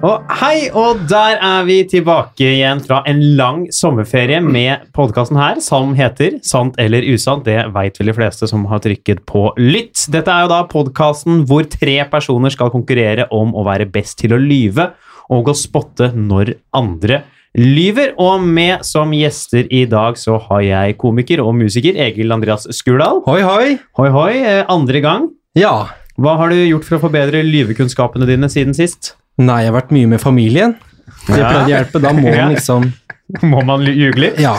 Og hei, og der er vi tilbake igjen fra en lang sommerferie med podkasten her, som heter Sant eller usant. Det veit vel de fleste som har trykket på lytt. Dette er jo da podkasten hvor tre personer skal konkurrere om å være best til å lyve og å spotte når andre lyver. Og med som gjester i dag så har jeg komiker og musiker Egil Andreas Skurdal. Hoi, hoi. Hoi, hoi. eh, Andre gang. Ja. Hva har du gjort for å forbedre lyvekunnskapene dine siden sist? Nei, jeg har vært mye med familien. Det Ja. pleide å hjelpe. Da må man liksom Må man ljuge litt? Ja.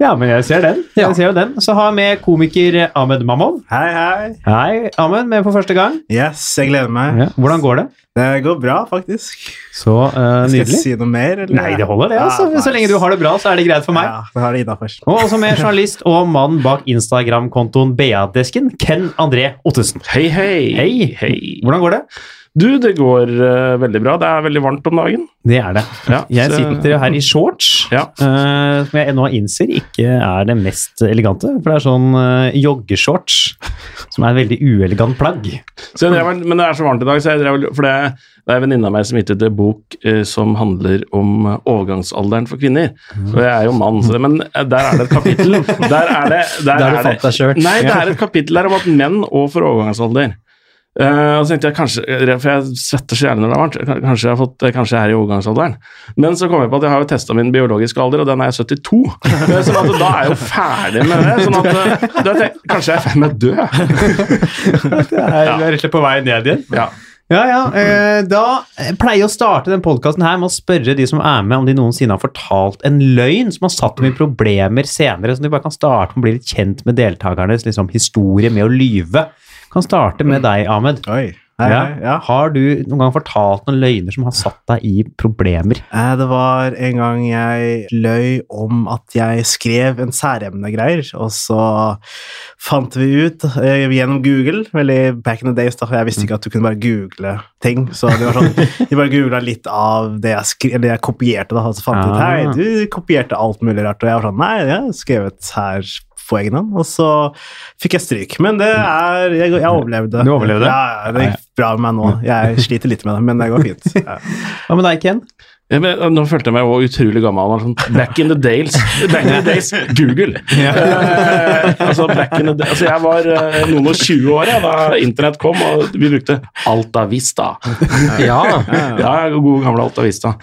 Ja, men jeg ser den. Ja. Jeg ser jo den. Så har jeg med komiker Ahmed Mamov. Hei, hei. Hei, Ahmed, med for første gang. Yes, jeg gleder meg. Ja. Hvordan går det? Det går bra, faktisk. Så nydelig. Skal jeg si noe mer? Eller? Nei, det holder det. altså. Ja, Så lenge du har det bra, så er det greit for meg. Ja, det har det først. Og også med journalist og mann bak Instagram-kontoen BA-desken, Ken André Ottesen. Hei, hei. Hei. hei. Hvordan går det? Du, det går uh, veldig bra. Det er veldig varmt om dagen. Det er det. Ja, Jeg sitter her i shorts, Ja. uh, som jeg nå innser ikke er det mest elegante. For det er sånn uh, joggeshorts, som er et veldig uelegant plagg. Så jeg drev, men det er så varmt i dag, så jeg drev, for det, det er en venninne av meg som gitt ut en bok uh, som handler om overgangsalderen for kvinner. Og jeg er jo mann, så det, men der er det et kapittel. Der er det, der Der du er fant deg. Nei, det er et kapittel der om at menn òg får overgangsalder. Eh, og så tenkte jeg kanskje, For jeg svetter så gjerne når det er varmt. Kanskje jeg, har fått, kanskje jeg er i overgangsalderen. Men så kom jeg på at jeg har jo testa min biologiske alder, og den er jeg 72. så Sånn at da er jeg jo ferdig med det. sånn at eh, da Kanskje jeg er ferdig med å dø. Du er, er rett og slett på vei ned igjen. Ja. Ja, ja. eh, Da pleier jeg å starte den podkasten her med å spørre de som er med, om de noensinne har fortalt en løgn som har satt dem i problemer senere, så de bare kan starte med å bli litt kjent med deltakernes liksom, historie med å lyve. Kan starte med deg, Ahmed. Oi. Hei, Ja. ja. Har du noen gang fortalt noen løgner som har satt deg i problemer? Eh, Det var en gang jeg løy om at jeg skrev en særemnegreier, og så fant vi ut eh, gjennom Google Veldig back in the days, da, jeg visste ikke at du kunne bare google ting. Så det var sånn, de bare googla litt av det jeg, skrev, eller jeg kopierte, da, og så fant de ut Ah. Hei, du kopierte alt mulig rart. Og jeg var sånn Nei, jeg har skrevet her på egen hånd. Og så fikk jeg stryk. Men det er Jeg, jeg overlevde. Du overlevde? Ja, ja, det gikk bra med meg nå. Jeg sliter litt med det, men det går fint. Ja. Hva med deg, Ken? Ja, men, nå følte jeg meg også utrolig gammel. Sånn, back in the days. Back in the days, Google. Eh, altså, back in the day, altså, jeg var eh, noen og 20 år ja, da internett kom, og vi brukte Alta Vista. Ja. Ja, gode gamle Alta Vista.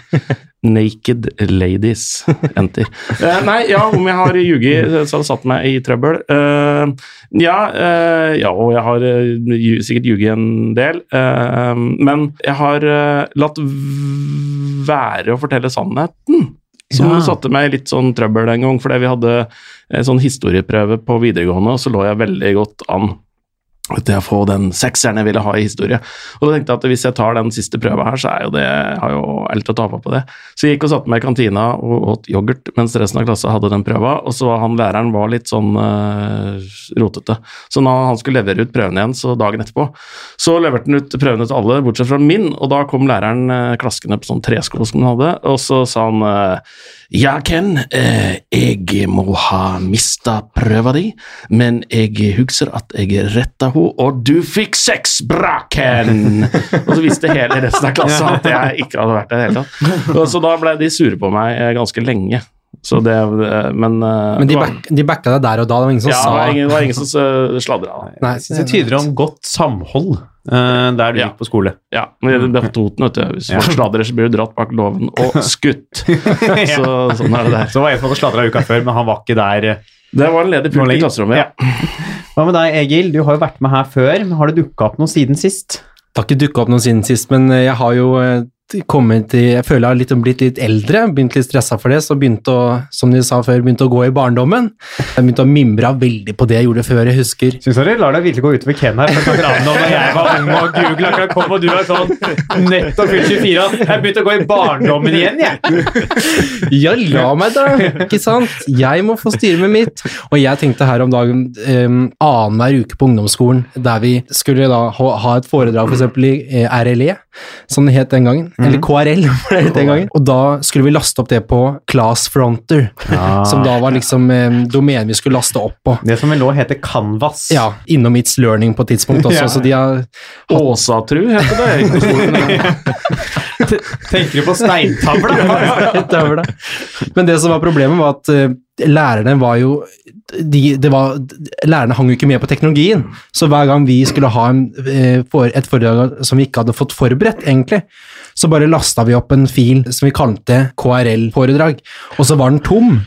Naked ladies. Enter. Uh, nei, ja, om jeg har ljuget, så har det satt meg i trøbbel. Uh, ja, uh, ja, og jeg har eh, sikkert ljuget en del. eh, men jeg har eh, latt være å fortelle sannheten. Som Ja. satte meg i litt sånn trøbbel en gang, fordi vi hadde en sånn historieprøve på videregående, og så lå jeg veldig godt an til å få den sekseren jeg ville ha i historie. Og da tenkte jeg at hvis jeg tar den siste prøva her, så er jo det, jeg har jo alt å tape på det. Så jeg gikk og satte meg i kantina og åt yoghurt mens resten av klassa hadde den prøva, og så var han læreren var litt sånn uh, rotete. Så når han skulle levere ut prøvene igjen, så dagen etterpå, så leverte han ut prøvene til alle, bortsett fra min, og da kom læreren uh, klaskende på sånn tresko som han hadde, og så sa han eh, ja, Ken, eh, jeg må ha mista prøva di, men jeg husker at jeg retta henne, og du fikk sex, bra, Ken! og så visste hele resten av klassen at jeg ikke hadde vært der i det hele tatt. Og så da ble de sure på meg eh, ganske lenge. Så det, eh, men eh, Men de, back, de backa deg der og da. Det var ingen som ja, sa ingen, det var ingen som uh, sladra. Nei, Jeg synes det tyder om godt samhold uh, der du Ja. gikk på skole. Ja, men det, det er på Toten, vet du. Hvis Ja. folk sladrer, så blir du dratt bak låven og skutt. Så sånn er det der. Så var en som hadde sladra uka før, men han var ikke der. eh. Det var en ledig pult i klasserommet, ja. Hva med deg, Egil? Du har jo vært med her før, men har det dukka opp noe siden sist? Det har ikke dukka opp noe siden sist, men eh, jeg har jo eh, kommet i Jeg føler jeg har litt, blitt litt eldre, begynt litt stressa for det, så begynte å, som de sa før, begynte å gå i barndommen. Jeg begynte å mimre veldig på det jeg gjorde før, jeg husker. Syns dere lar deg virkelig gå utover Ken her? For når jeg var ung og googla akkurat kom, og du er sånn nettopp fylt 24 og Jeg begynte å gå i barndommen igjen, jeg. Ja, la meg da! Ikke sant? Jeg må få styre med mitt. Og jeg tenkte her om dagen um, annenhver uke på ungdomsskolen, der vi skulle da ha, ha et foredrag f.eks. For i eh, RLE, som det het den gangen. Eller KRL, var det het den gangen. Og da skulle vi laste opp det på Class Fronter, som da var liksom eh, domenet vi skulle laste opp på. Det som vel nå heter Canvas. Ja, innom It's Learning på et tidspunkt også, Ja. så de har Åsatru heter det. Tenker du på steintavla? ja, ja, Men det som var problemet, var at eh, lærerne var jo de, det var, Lærerne hang jo ikke med på teknologien, så hver gang vi skulle ha en, eh, et foredrag som vi ikke hadde fått forberedt, egentlig, så bare lasta vi opp en fil som vi kalte KRL-foredrag, og så var den tom.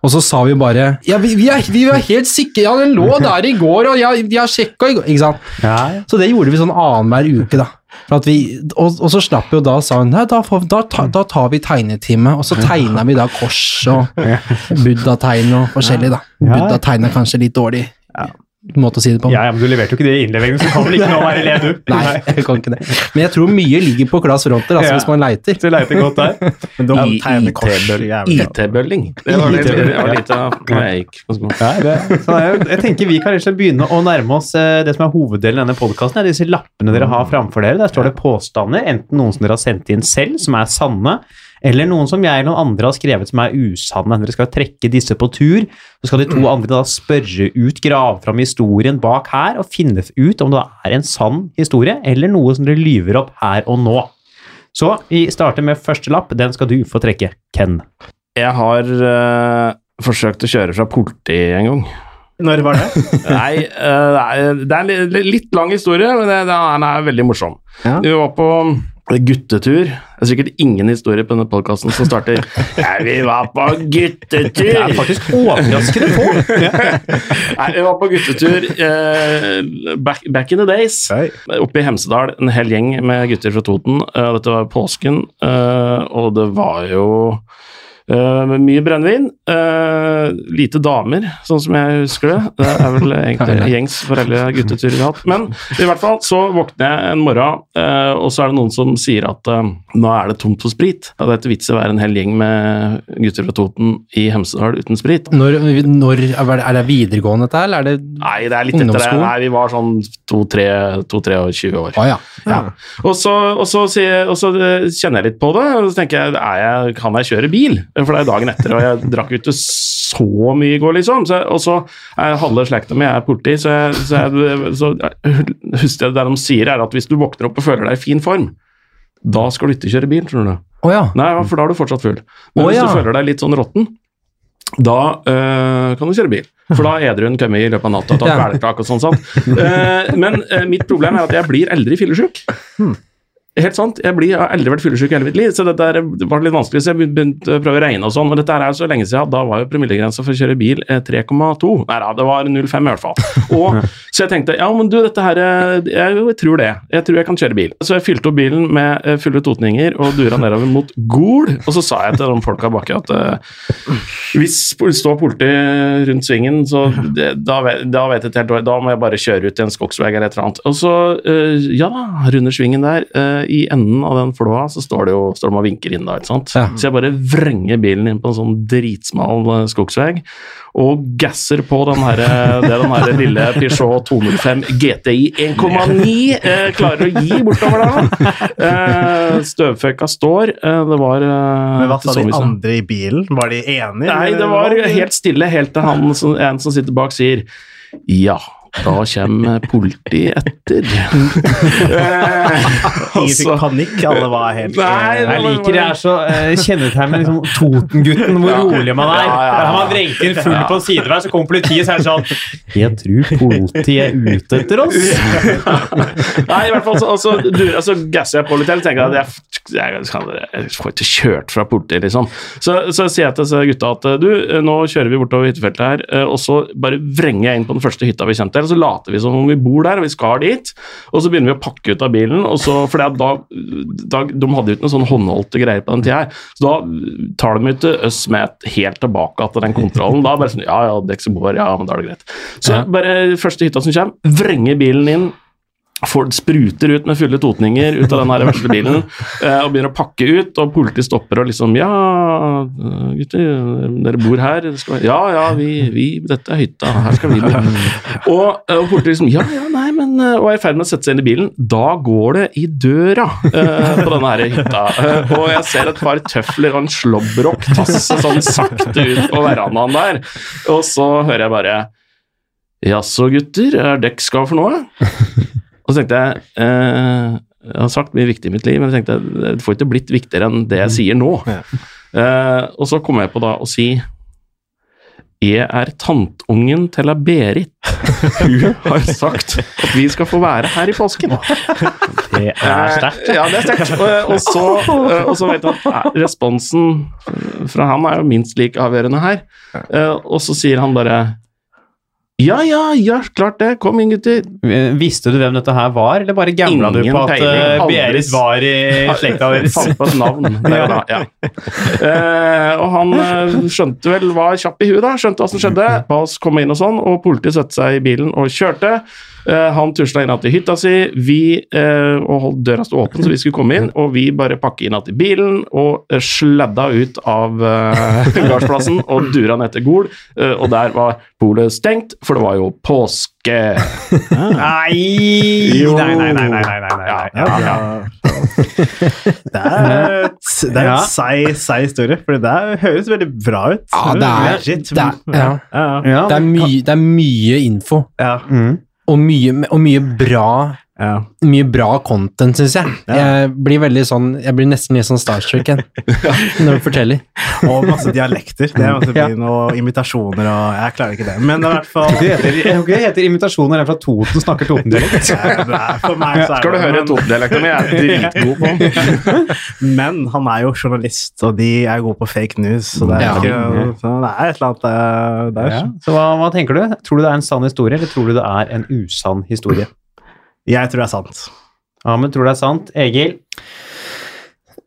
Og så sa vi bare Ja, vi, vi, er, vi var helt sikre, ja, den lå der i går, og jeg, jeg sjekka i går Ikke sant? Ja, ja. Så det gjorde vi sånn annenhver uke, da. Vi, og, og så slapp jo da, sa hun, nei, da, da, da tar vi tegnetime, og så tegna vi da kors og buddha-tegn og forskjellig, da. Ja. Buddha-tegn er kanskje litt dårlig måte å si det på. Ja, ja, men du leverte jo ikke det i innleveringen, så kan vel ikke nå være led, du? Nei, jeg kan ikke det. Men jeg tror mye ligger på Claes Fronter, altså, Ja. hvis man leiter. Du leiter godt der. Men de. IT-bølling. Det var litt, det var litt av hva jeg gikk på skolen. Ja, det, så jeg, tenker Vi kan rett og slett begynne å nærme oss eh, det som er hoveddelen av denne podkasten. Disse lappene dere har framfor dere. Der står det påstander, enten noen som dere har sendt inn selv, som er sanne, eller noen som jeg eller noen andre har skrevet som er usanne. Dere skal trekke disse på tur. Så skal de to andre da spørre ut, grave fram historien bak her, og finne ut om det er en sann historie, eller noe som dere lyver opp her og nå. Så vi starter med første lapp. Den skal du få trekke, Ken. Jeg har eh, forsøkt å kjøre fra politi en gang. Når var det? Nei, det er- det er en litt lang historie, men den er veldig morsom. Ja. Vi var på guttetur. Det er sikkert ingen historie på denne podkasten som starter ja, 'Vi var på guttetur'. Det er faktisk overraskende få. Nei, vi var på guttetur eh, back, back in the days. Oi. Oppe i Hemsedal, en hel gjeng med gutter fra Toten. Uh, dette var påsken, uh, og det var jo eh, mye brennevin. Uh, lite damer, sånn som jeg husker det. Det er vel egentlig gjengs for alle gutteturer vi har hatt. Men i hvert fall så våkner jeg en morgen, uh, og så er det noen som sier at nå er det tomt for sprit. Ja, det er til vits i å være en hel gjeng med gutter fra Toten i Hemsedal uten sprit. Når, når, er det videregående dette, eller er det Nei, det er litt etter det. Nei, vi var sånn to-tre år. Ah, ja. Ja. Og, så, og, så, og så eh, kjenner jeg litt på det, og så tenker jeg, er jeg kan jeg kjøre bil? For det er dagen etter, og jeg drakk jo ikke så mye i går, liksom. Så, og så er halve slekta mi er politi, så, jeg, så, jeg, så husker jeg det de sier, er at hvis du våkner opp og føler deg i fin form, da skal du ikke kjøre bil, tror du. Å ja. Nei, for da er du fortsatt full. Men oh, hvis ja. du føler deg litt sånn råtten, da øh, kan du kjøre bil. For da er edruen kommet i løpet av natta, tatt Ja. kvelertak og sånn. Eh, men eh, mitt problem er at jeg blir aldri fyllesyk. Helt sant. Jeg, blir, jeg har aldri vært fyllesyk i hele mitt liv, så det der var litt vanskelig. Så jeg begynte å prøve å regne og sånn. Men dette er så lenge siden. Da var jo promillegrensa for å kjøre bil eh, 3,2. Nei da, det var 0,5 i hvert fall. Og, så jeg tenkte ja, men du, dette her eh, jeg, jeg tror det. Jeg tror jeg kan kjøre bil. Så jeg fylte opp bilen med eh, fulle totninger og dura nedover mot Gol. Og så sa jeg til de folka baki at uh, hvis det står politi rundt svingen, så det, da, da vet jeg ikke helt Da må jeg bare kjøre ut i en skogsvei eller et eller annet. Og så, uh, ja da, runder svingen der. eh, I enden av den flåa så står det jo står de og vinker inn da, ikke sant. Ja. Så jeg bare vrenger bilen inn på en sånn dritsmal eh, skogsvei og gasser på den her, det den her lille Peugeot 205 GTI 1,9 eh, klarer å gi bortover da. Eh, støvføkka står. Eh, det var eh, Men hva sa de andre i bilen? Var de enige? Nei, det var helt stille helt til han en som sitter bak sier ja. Da kommer politiet etter. Eh, Ingen fikk panikk, alle var helt Nei, eh, Jeg liker det er så uh, kjennetegn med liksom, Toten-gutten, hvor rolig man er. Ja, ja, ja. Der man vrengte inn full på sidevei, så kommer politiet, så er det sånn Jeg tror politiet er ute etter oss. Nei, i hvert fall så, altså, du, altså, gasser jeg på litt eller tenker at jeg, jeg, jeg, jeg får ikke kjørt fra politiet, liksom. Så, så sier jeg til disse gutta at du, nå kjører vi bortover hyttefeltet her, eh, og så bare vrenger jeg inn på den første hytta vi kommer og så later vi som om vi bor der, og vi skal dit. Og så begynner vi å pakke ut av bilen, og så, for da, da De hadde jo ikke noen sånn håndholdte greier på den tida her, så da tar de ikke oss med helt tilbake til den kontrollen. Da bare sånn Ja, ja, det er bor, ja, men da er det greit. Så bare første hytta som kommer, vrenger bilen inn. Ford spruter ut med fulle totninger ut av den vesle bilen eh, og begynner å pakke ut, og politiet stopper og liksom Ja, gutter, dere bor her? Ja, ja, vi, vi, dette er hytta, her skal vi bo. Og, eh, og politiet liksom Ja, ja, nei, men eh, Og er i ferd med å sette seg inn i bilen. Da går det i døra på denne her hytta. Og jeg ser et par tøfler og en slåbrok tasse sånn sakte ut på verandaen der. Og så hører jeg bare Jaså, gutter, er dekk skal for noe? Og så tenkte jeg eh, Jeg har sagt mye viktig i mitt liv, men jeg tenkte det får ikke blitt viktigere enn det jeg sier nå. Ja. Eh, og så kom jeg på da å si jeg er tantungen til a Berit. Hun har sagt at vi skal få være her i påsken. Det er sterkt. Eh, Ja, det er sterkt. Og, og, så, eh, og så vet du at eh, responsen fra han er jo minst like avgjørende her. Eh, Og så sier han bare Ja, ja, ja, klart det. Kom inn, gutter. Visste du hvem dette her var, eller bare gambla du på at peiling, eh, var i slekta deres? Fant på et navn. Da, ja. Uh, og han uh, skjønte vel, var kjapp i huet da, skjønte hva som skjedde. Ba oss komme inn og sånn, og politiet satte seg i bilen og kjørte. Eh, han tusla inn til hytta si, vi eh, og holdt døra stå åpen så vi skulle komme inn, og vi bare pakket inn til bilen og eh, sladda ut av eh, gardsplassen og dura ned til Gol, eh, og der var polet stengt, for det var jo påske. Nei! Jo. Nei, nei, nei, nei, nei, nei, nei. Ja, Ja, ja. Det er, det er en seig, seig historie, for det der høres veldig bra ut. Ja, det er- det er- ja. Ja, ja. Ja, Det er, mye, det er mye info, ja. Mm. Og mye, og mye bra ja. mye bra content, syns jeg. Jeg blir veldig sånn Jeg blir nesten litt sånn starstruck igjen når du forteller. Og masse dialekter. Det er masse Ja. fin, imitasjoner og Jeg klarer ikke det. Men det i hvert fall Det heter, det heter imitasjoner er fra Toten, snakker Toten-dialekt. det Skal du høre men- totedialekta mi? Jeg er dritgod på den. Men han er jo journalist, og de er gode på fake news, så det er, Ja. ikke, så det er et eller annet eh, der. Ja. Så hva, hva tenker du? Tror du det er en sann historie, eller tror du det er en usann historie? Jeg tror det er sant. Ahmed tror det er sant. Egil?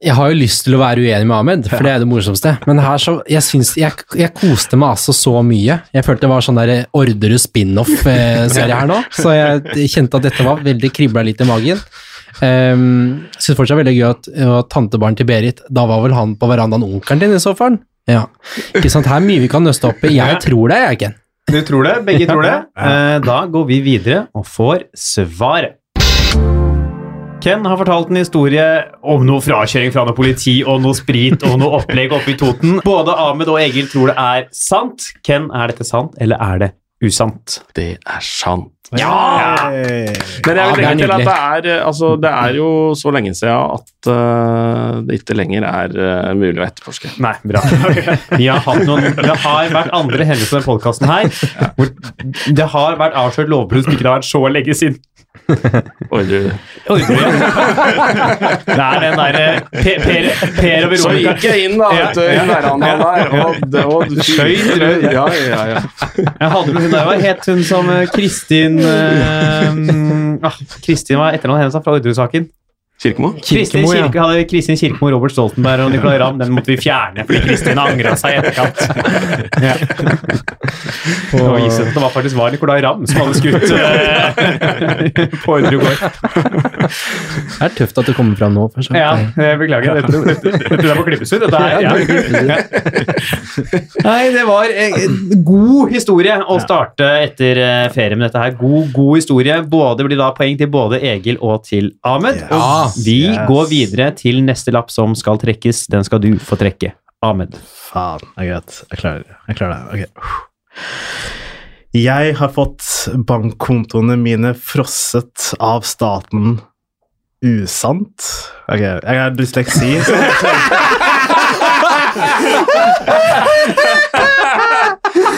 Jeg har jo lyst til å være uenig med Ahmed, for det er det morsomste. Men her så, jeg, synes, jeg, jeg koste meg altså så mye. Jeg følte det var sånn der Orderud spin-off-serie her nå, så jeg kjente at dette var veldig kribla litt i magen. Um, Syns fortsatt det veldig gøy at, uh, tantebarn til Berit Da var vel han på verandaen onkelen din, i så fall? Ja. Ikke sant, her er mye vi kan nøste opp i. Jeg tror det, jeg, Ken. Du tror det? Begge tror det? Eh, Da går vi videre og får svaret. Ken har fortalt en historie om noe frakjøring fra noe politi og noe sprit og noe opplegg oppe i Toten. Både Ahmed og Egil tror det er sant. Ken, er dette sant, eller er det usant? Det er sant. Ja! ja! Men jeg vil legge til at det er, eh, altså, det er jo så lenge siden at uh, det ikke lenger er uh, mulig å etterforske. Nei, bra. Vi har hatt noen, det har vært andre hendelser i denne podkasten her hvor det har vært avslørt lovbrudd som ikke har vært så lenge siden. Oi, du. Oi, det er den derre Per, per, per og Så gikk jeg inn da, vet du, i verandaen der, og det var Skøyt, du. Ja, ja, ja. Jeg hadde noen der, hva het hun som eh, Kristin ah, Kristin var etternavnet hennes fra Orderud-saken. Kirkemo? Kristin Kirkemo, ja. Kirke hadde Kristin Kirkemo, Robert Stoltenberg og Nicolay Ramm. Den måtte vi fjerne fordi Kristin angra seg i etterkant. Ja. Og viste at det var faktisk var Nicolay Ramm som hadde skutt uh, på Orderud gård. Det er tøft at det kommer fram nå. For. Ja, jeg beklager. Dette, dette, dette der må klippes ut. Dette er, ja. Nei, det var eh, en god historie å starte etter eh, ferie med dette her. God, god historie. Både blir da poeng til både Egil og til Ahmed. Ja. Og vi Yes. går videre til neste lapp som skal trekkes. Den skal du få trekke. Ahmed. Faen, det er greit. Jeg klarer det. Jeg klarer det. Ok. Jeg har fått bankkontoene mine frosset av staten usant. Ok, jeg har dysleksi. Så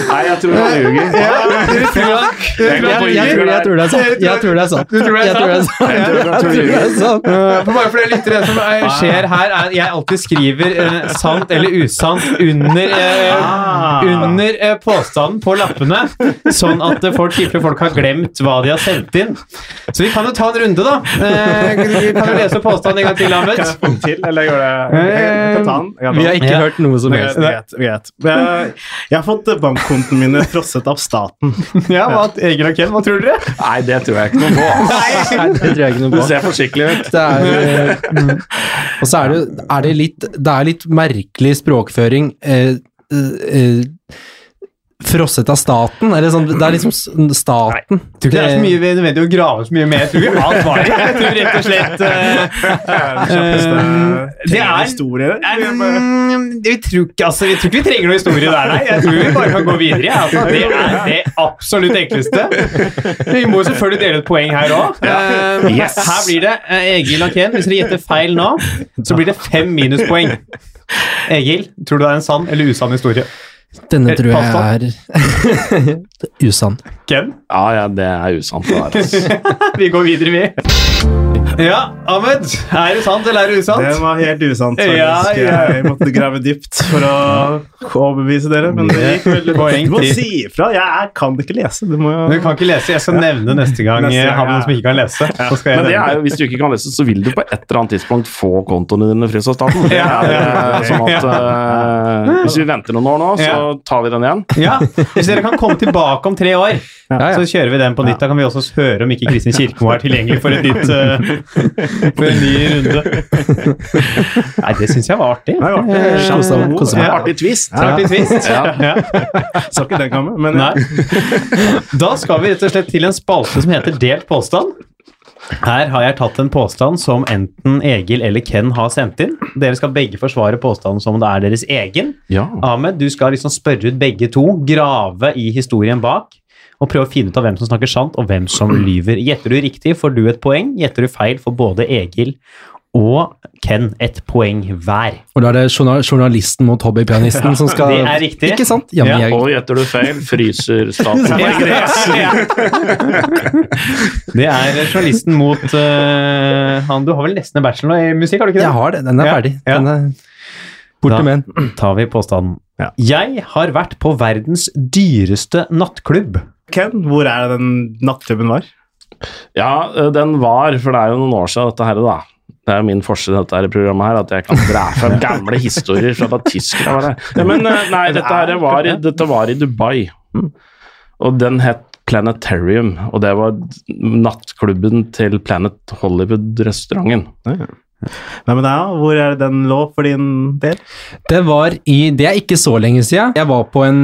Nei, jeg tror han ljuger. Jeg, tror- det er sant. Jeg tror det er sant. Du tror det er Jeg tror det er sant. Jeg tror det sant. For bare for det lyttere, som er, skjer her, er jeg alltid skriver eh, sant eller usant under, eh, under eh, påstanden på lappene, sånn at folk folk har glemt hva de har sendt inn. Så vi kan jo ta en runde, da. Eh, vi kan jo lese påstanden en gang til, kan jeg Ahmed. få den til, eller gjør det Jeg kan ta den. Jeg kan ta Vi har ikke hørt noe som helst. greit. Jeg, har fått bankkontoene mine frosset av staten. Ja, hva, Egil og Ken, hva tror dere? Nei, det tror jeg ikke noe på. Nei, det tror jeg ikke noe på. Du ser forsiktig ut. Det er, eh, mm. og så er det, er det litt Det er litt merkelig språkføring. Eh, eh, frosset av staten? Eller sånn, det er liksom staten. Nei, tror ikke det er så mye nødvendig å grave så mye mer. Jeg tror vi har svaret. Jeg tror rett og slett eh, Kjappeste det er- historie. Mm, vi, tror ikke, altså, vi tror ikke vi trenger noe historie der, nei. Jeg tror vi bare kan gå videre. ja. Altså, det er det absolutt enkleste. Vi må jo selvfølgelig dele et poeng her òg. Yes. Her blir det eh, Egil og Ken. Hvis dere gjetter feil nå, så blir det fem minuspoeng. Egil, tror du det er en sann eller usann historie? Denne tror jeg er usann. Ken? Ja, ja, det er usant. Altså. Vi går videre, vi. Ja, Ahmed. Er det sant eller er det usant? Det var helt usant. Ja, ja. Jeg måtte grave dypt for å overbevise dere, men det gikk veldig. Poeng Du må si ifra! Jeg kan ikke lese. Du må jo Du kan ikke lese. Jeg skal nevne neste gang Neste gang, noen ja. som ikke kan lese. Så skal jeg Men det er jo, hvis du ikke kan lese, så vil du på et eller annet tidspunkt få kontoene dine fryst av staten. Det er, eh, sånn at uh, Hvis vi venter noen år nå, så tar vi den igjen. Ja, Hvis dere kan komme tilbake om tre år, Ja, ja. så kjører vi den på nytt. Da kan vi også høre om ikke Kristin Kirkemo er tilgjengelig for, et nytt, eh, for en ny runde. Nei, det syns jeg var artig. Det var artig. Eh, Kosa meg, ja. Artig twist. Artig twist. Ja. Ja. Så ikke den komme, men Nei. Da skal vi rett og slett til en spalte som heter Delt påstand. Her har jeg tatt en påstand som enten Egil eller Ken har sendt inn. Dere skal begge forsvare påstanden som om det er deres egen. Ja. Ahmed, du skal liksom spørre ut begge to, grave i historien bak, og prøve å finne ut av hvem som snakker sant, og hvem som lyver. Gjetter du riktig, får du et poeng. Gjetter du feil, får både Egil og Ken et poeng hver. Og da er det journalisten mot hobbypianisten som skal Det er riktig. Ikke sant? Ja, Ja, Og gjetter du feil, fryser staten på gress. Det er journalisten mot uh, han Du har vel nesten en bachelor i musikk, har du ikke det? jeg har det. Den er Ja, ferdig. ja. Den er Da- borte med den. tar vi påstanden. Ja. Jeg har vært på verdens dyreste nattklubb. Ken, hvor er det den nattklubben var? Ja, eh, den var, for det er jo noen år siden dette her, da. Det er jo min forskjell i dette her programmet her, at jeg kan dra fram gamle historier fra da tyskerne var der. Ja, men eh, nei, dette, her var i, dette var i Dubai. Og den het Planetarium, og det var nattklubben til Planet Hollywood-restauranten. Hvem er det? Hvor er den lå for din del? Det var i Det er ikke så lenge siden. Jeg var på en,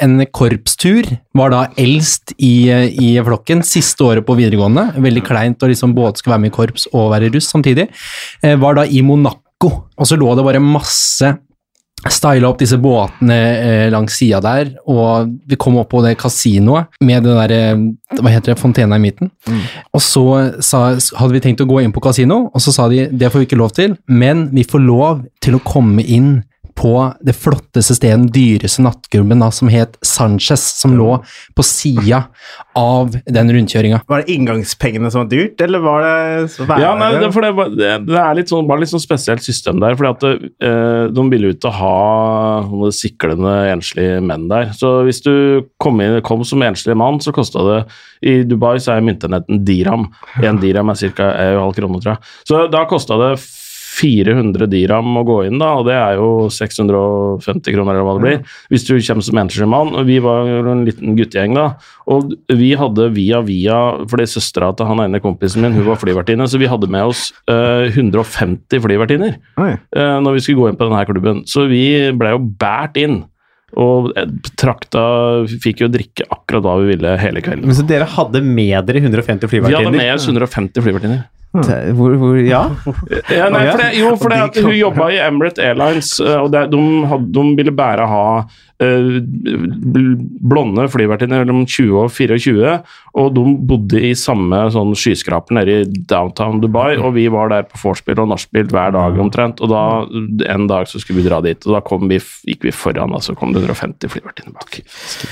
en korpstur. Var da eldst i, i flokken. Siste året på videregående. Veldig kleint å liksom både skulle være med i korps og være russ samtidig. Eh, Var da i Monaco, og så lå det bare masse styla opp disse båtene eh, langs sida der, og vi kom opp på det kasinoet med det der, eh, hva heter det, fontena i midten. Og så sa, hadde vi tenkt å gå inn på kasino, og så sa de det får vi ikke lov til, men vi får lov til å komme inn på det flotteste stedet, den dyreste nattklubben da, som het Sanchez, som lå på sida av den rundkjøringa. Var det inngangspengene som var dyrt, eller var det så Ja, nei, det, for det, var- det, det er litt sånn, bare litt sånn spesielt system der. fordi at det, eh, De ville jo ikke ha Noen siklende enslige menn der. Så hvis du kom, inn, kom som enslig mann, så kosta det I Dubai så er myntenheten dirham. En dirham er ca. 1,5 kroner, tror jeg. Så da kosta det 400 dirham å gå inn, da, og det er jo 650 kroner, eller hva det blir. Hvis du kommer som enslig mann. og Vi var en liten guttegjeng, da. Og vi hadde via via Fordi søstera til han ene kompisen min hun var flyvertinne, så vi hadde med oss uh, 150 flyvertinner uh, når vi skulle gå inn på denne klubben. Så vi ble jo båret inn. Og eh, trakta Fikk jo drikke akkurat hva vi ville hele kvelden. Men Så dere hadde med dere 150 Vi hadde med oss 150 flyvertinner. Hvor, hvor, ja? Ja, nei, for det, jo, for det at hun jobba i Emirate Airlines, eh, og det, de, hadde, de ville bare ha uh, blonde flyvertinner mellom 20 og 24, og de bodde i samme sånn skyskraper nede i downtown Dubai, og vi var der på vorspiel og nachspiel hver dag omtrent, og da en dag så skulle vi dra dit, og da kom vi, gikk vi foran, og så kom det 150 flyvertinner bak.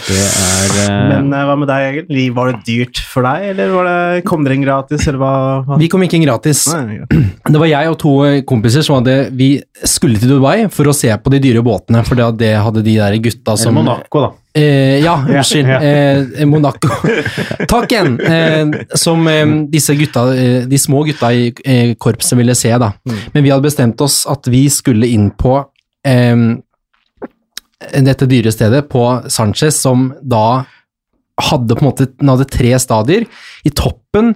Det er uh... Men uh, hva med deg, Egil? Var det dyrt for deg, eller var det, kom dere inn gratis, eller hva? hva? Vi kom ikke inn gratis. Nei, ja. Det var jeg og to kompiser som hadde Vi skulle til Dubai for å se på de dyre båtene, for det det hadde de der gutta Eller som Monaco, da. Eh, ja, unnskyld. ja. Eh, Monaco. Takk igjen. Eh, som eh, disse gutta, eh, de små gutta i eh, korpset ville se, da. Men vi hadde bestemt oss at vi skulle inn på eh, dette dyre stedet, på Sanchez, som da hadde på en måte den hadde tre stadier. I toppen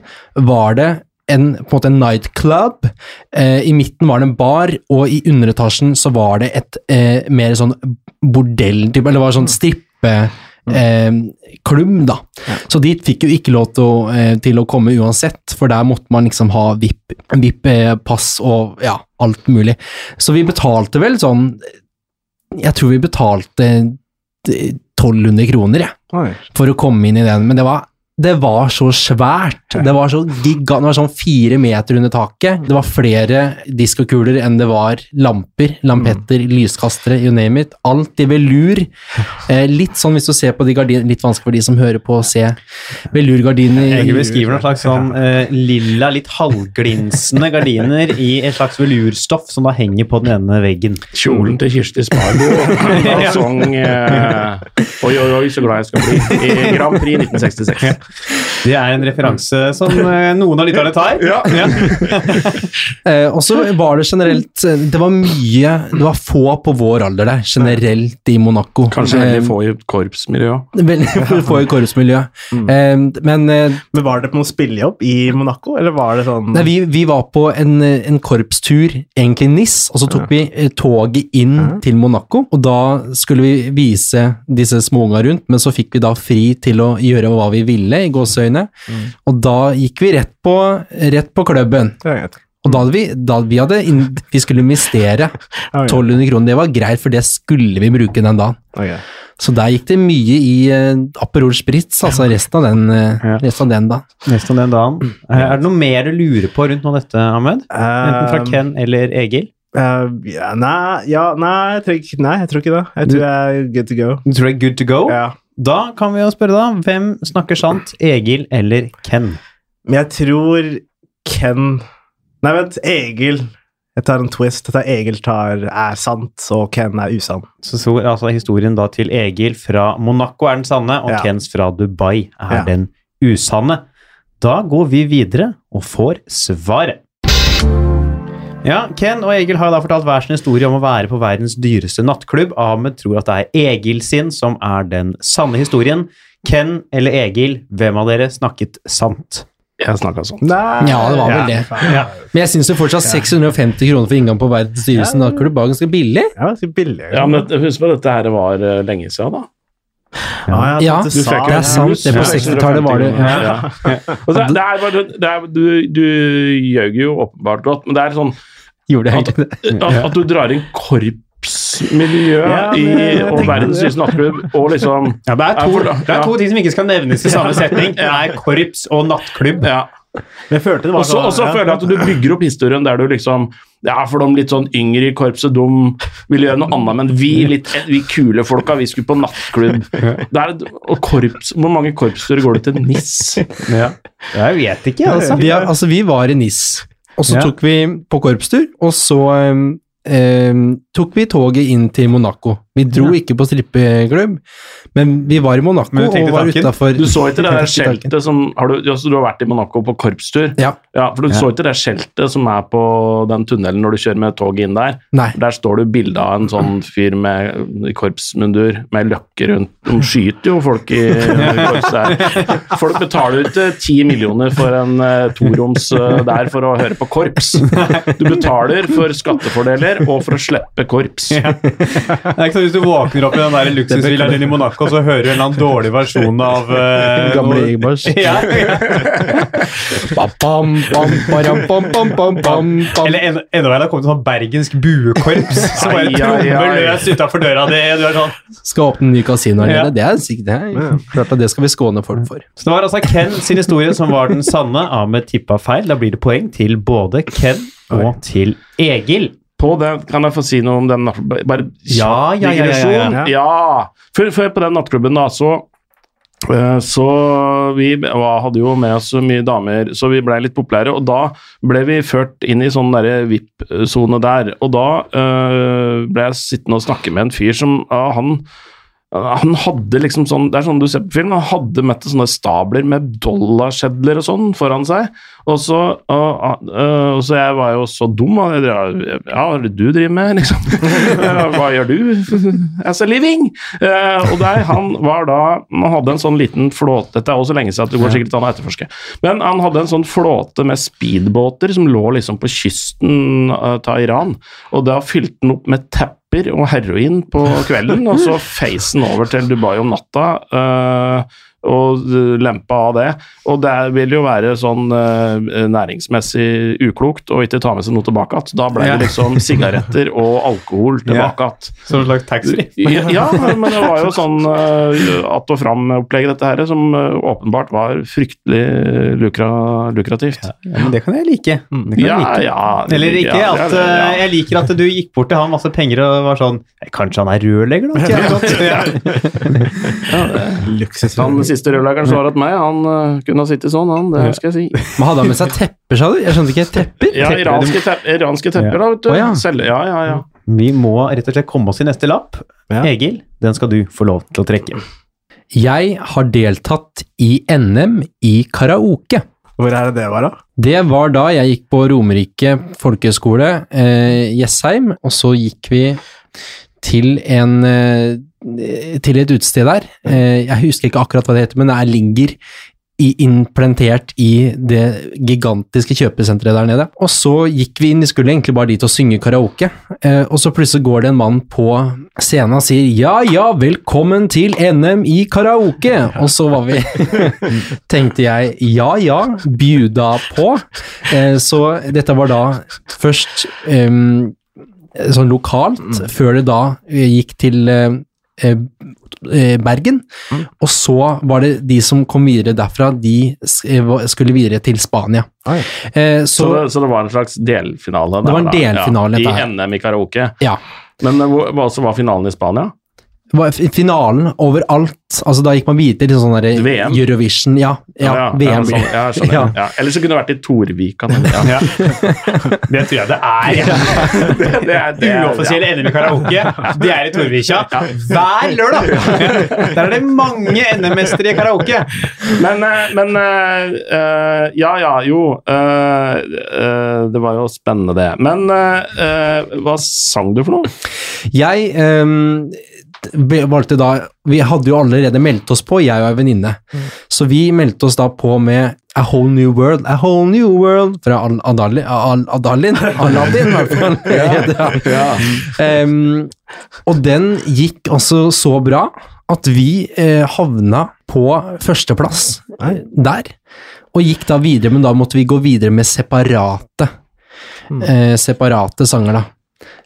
var det en, på en måte en nightclub, eh, i midten var det en bar, og i underetasjen så var det et eh, mer sånn bordell-type, eller det var sånn strippe eh, klubb, da. Så dit fikk jo ikke lov til å, eh, til å komme uansett, for der måtte man liksom ha VIP-pass og ja, alt mulig. Så vi betalte vel sånn Jeg tror vi betalte eh, 1200 kroner, jeg ja, for å komme inn i den, men det var, det var så svært. Det var så gigant, det var sånn fire meter under taket. Det var flere diskokuler enn det var lamper, lampetter, lyskastere, you name it. Alt i velur. Eh, litt sånn hvis du ser på de gardinene, litt vanskelig for de som hører på å se velurgardiner. Jeg beskriver noen slags sånn eh, lilla, litt halvglinsende gardiner i et slags velurstoff som da henger på den ene veggen. Kjolen til Kirsti Spargo. og sang eh, Oi, oi, oi, så glad jeg skal bli. I Grand Prix 1966. Det er en referanse som eh, noen av lytterne tar. Ja. Eh, og så var det generelt eh, Det var mye Det var få på vår alder der, generelt i Monaco. Kanskje veldig få i korpsmiljøet. Veldig få i korpsmiljøet. Eh, men eh, Men var det på noen spillejobb i Monaco, eller var det sånn Nei, vi, vi var på en, en korpstur, egentlig NIS, og så tok vi toget inn mm. til Monaco. Og da skulle vi vise disse småunga rundt, men så fikk vi da fri til å gjøre hva vi ville, i gåseøyne. Og da gikk vi rett på, rett på klubben. Og da hadde vi, da vi hadde in, vi skulle investere 1200 kroner, det var greit, for det skulle vi bruke den dagen. Okay. Så der gikk det mye i uh, Aperol Spritz, altså resten av den, uh, Ja. resten av den da. av den dagen. Uh, Er det noe mer du lurer på rundt nå dette, Ahmed? Enten fra Ken eller Egil? Uh, ja, nei, ja, nei, jeg tror ikke, nei, jeg tror ikke det. Jeg tror jeg er good to go. Du tror jeg er good to go? Ja. Da kan vi jo spørre, da. Hvem snakker sant? Egil eller Ken? Men jeg tror Ken Nei, vent, Egil. Jeg tar en twist. Dette Egil tar er sant, og Ken er usann. Så, så altså historien da til Egil fra Monaco er den sanne, og Ja. Kens fra Dubai er Ja. den usanne. Da går vi videre og får svaret. Ja, Ken og Egil har da fortalt hver sin historie om å være på verdens dyreste nattklubb. Ahmed tror at det er Egil sin som er den sanne historien. Ken eller Egil, hvem av dere snakket sant? Jeg snakka sånn. Nei. Ja, det var vel det. Ja. Men jeg syns fortsatt 650 kroner for inngang på verdens dyreste nattklubb var ganske billig. Ja, ganske billig. Ja, men husk på at dette her var eh, lenge siden, da. Ah, Ja, du Du det er sant, det på 60-tallet var det- Ja. Det, det er bare, det er, du, du gjør jo åpenbart godt, men det er sånn Gjorde jeg at, det? at, at du drar inn korpsmiljø Ja, i, og verdens det. nattklubb, og liksom Ja, det, er Ja, to, det er to ting som ikke skal nevnes i samme setning. Det er korps og nattklubb. ja. Men jeg følte det var Og så og så ja. føler jeg at du bygger opp historien der du liksom Ja, for de litt sånn yngre i korpset, de ville gjøre noe annet, men vi, litt, vi kule folka, vi skulle på nattklubb. Det er, og korps, Hvor mange korpsturer går det til NIS? Ja. Jeg vet ikke, altså. Vi, altså, vi var i NIS, og så Ja. tok vi på korpstur, og så um, ehm, tok vi toget inn til Monaco. Vi dro ikke på strippeklubb, men vi var i Monaco du og var utafor Du så ikke det der skjeltet som har du, altså, du har vært i Monaco på korpstur? Ja. Ja, for du så ikke det skjeltet som er på den tunnelen når du kjører med toget inn der? Nei. Der står det bilde av en sånn fyr med korpsmundur med løkke rundt. De skyter jo folk i korpset der. Folk betaler ikke ti millioner for en uh, toroms uh, der for å høre på korps. Du betaler for skattefordeler og for å slippe korps. Det er ikke sånn Hvis du våkner opp i den der luksusvillaen din i Monaco, så hører du en eller annen dårlig versjon av uh, Gamle Ja, ja. Bam, bam. Eller enda enda verre, det har kommet sånn bergensk buekorps som bare trommer løs utafor døra di. Du er sånn. Skal åpne en ny kasino her nede. Det er sikkert det er klart at det skal vi skåne folk for. Så det var altså Ken sin historie som var den sanne. Ahmed tippa feil. Da blir det poeng til både Ken og til Egil. På det, kan jeg få si noe om den? Bare Ja, ja, ja, digresjon? ja. Før, før på den nattklubben, da, så eh, så vi hadde jo med oss så mye damer, så vi blei litt populære. Og da ble vi ført inn i sånn VIP-sone der. Og da eh, ble jeg sittende og snakke med en fyr som ja, han han hadde liksom sånn Det er sånn du ser på film. Han hadde møtt sånne stabler med dollarsedler og sånn foran seg. Og så, og, øh, og så jeg var jo så dum. Og ja, hva er det du driver med, liksom? Hva gjør du? As a living! Eh, og der, han var da Han hadde en sånn liten flåte Dette er også lenge siden, at det går sikkert an å etterforske. Men han hadde en sånn flåte med speedbåter som lå liksom på kysten uh, av Iran. Og da fylte han opp med tepper tepper og heroin på kvelden, og så feisen over til Dubai om natta. eh, og lempe lempa av det. Og det vil jo være sånn eh, næringsmessig uklokt å ikke ta med seg noe tilbake igjen. Da ble det liksom sigaretter og alkohol tilbake igjen. Som en slags taxfree. Ja, ja, men det var jo sånn uh, att og fram-opplegget, dette her, som eh, åpenbart var fryktelig lukra, lukrativt. Ja, men det kan jeg like. Det kan jeg Ja, like. ja. Eller ikke ja, at ja, ja. eh, Jeg liker at du gikk bort til han masse penger og var sånn "Eh, Kanskje han er rørlegger, da? ja, ja. vet Siste rørleggeren svarer at meg, han eh, kunne ha sittet sånn, han, det skal jeg si. Men hadde han med seg tepper, sa du? Jeg skjønte ikke. Tepper? Ja, Tepper, iranske, tepp, iranske tepper, da, vet du. Oh, ja. Selge, ja, ja, ja. Vi må rett og slett komme oss i neste lapp. Ja. Egil, den skal du få lov til å trekke. Jeg har deltatt i NM i karaoke. Hvor er det det var, da? Det var da jeg gikk på Romerike folkehøgskole, eh, Jessheim, og så gikk vi til en eh, til et utested der. Eh, jeg husker ikke akkurat hva det heter, men det er ligger implantert i det gigantiske kjøpesenteret der nede. Og så gikk vi inn, vi skulle egentlig bare dit og synge karaoke, eh, og så plutselig går det en mann på scenen og sier ja, ja, velkommen til NM i karaoke, og så var vi tenkte jeg ja ja, bjuda på. Eh, så dette var da først sånn lokalt, før det da eh, gikk til eh, eh, Bergen. Og så var det de som kom videre derfra, de eh, skulle videre til Spania. Eh, Så, så det, så det var en slags delfinale? Det var en delfinale, ja, I. NM i karaoke. ja. Men hva var finalen i Spania? Finalen overalt. Altså Da gikk man videre til sånn der VM? Eurovision. Ja, ja, ja, VM. sånn, ja. Ja. Ja. Eller så kunne det vært i Torvika. Ja. Ja. Det tror jeg det er. Ja. Det, det det Uoffisiell NM i karaoke, det er i Torvika hver lørdag! Der er det mange NM-mestere i karaoke. Men, eh, men eh, eh, Ja, ja, jo. Uh, uh, det var jo spennende, det. Men hva sang du for noe? Jeg ehm, be- valgte da Vi hadde jo allerede meldt oss på, jeg og ei venninne. Så vi meldte oss da på med A Whole New World, A Whole New World fra Al Adalin Al- Adalin, Aladdin, i hvert fall. Ja. um, og den gikk også så bra at vi eh, havna på førsteplass der. Og gikk da videre, men da måtte vi gå videre med separate, eh, separate sanger, da.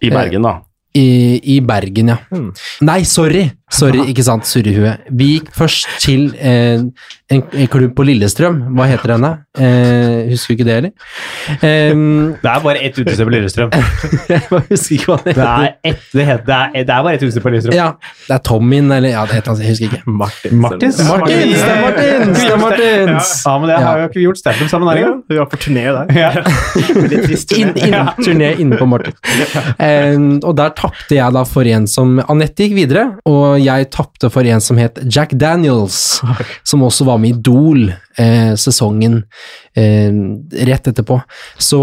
I Bergen, da. I, I Bergen, ja. Mm. Nei, sorry! Sorry, ikke sant, surrehue. Vi gikk først til eh, en, en klubb på Lillestrøm. Hva heter denne? Eh, husker du ikke det, eller? Um, Det er bare ett utested på Lillestrøm. jeg husker ikke hva det Det heter. er, et, det, heter, det, er, det er bare ett utested på Lillestrøm. Ja, det er Tommyen, eller ja, det heter han, jeg husker ikke. Martins. Martins. Martins, det er Martins, det er Martins. Ja, men det har jo ikke vi gjort standup sammen her engang. vi var på turné der. Ja. Veldig trist turné. inn, turné inne på Martin. Um, og der tapte jeg da for en som Anette gikk videre, og jeg tapte for en som het Jack Daniels, som også var med i Idol eh, sesongen eh, rett etterpå. Så,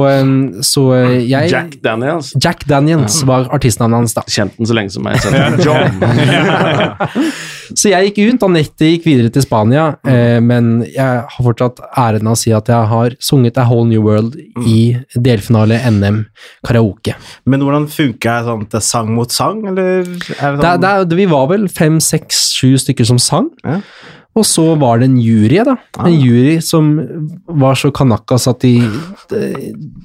så eh, jeg Jack Daniels. Jack Daniels var artistnavnet hans da. Kjent den så lenge som meg. John. Så jeg gikk ut, Anette gikk videre til Spania, eh, men jeg har fortsatt æren av å si at jeg har sunget A Whole New World i delfinale NM karaoke. Men hvordan funka sånn til sang mot sang, eller? Er det sånn, Det, det, det, vi var vel fem, seks, sju stykker som sang. Ja. Og så var det en jury, da. Ah. En jury som var så kanakas at de, de,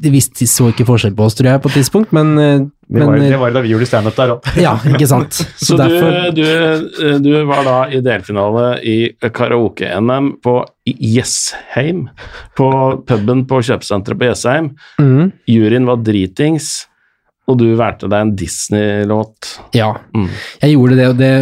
de visste de så ikke forskjell på oss, tror jeg, på et tidspunkt, men, men Det var, men det var da vi gjorde standup der òg. Ja, ikke sant. Så, Så du, du, du var da i delfinale i karaoke-NM på Jessheim, på puben på kjøpesenteret på Jessheim. Mm. Juryen var dritings, og du valgte deg en Disney-låt. Ja, Mm. jeg gjorde det, og det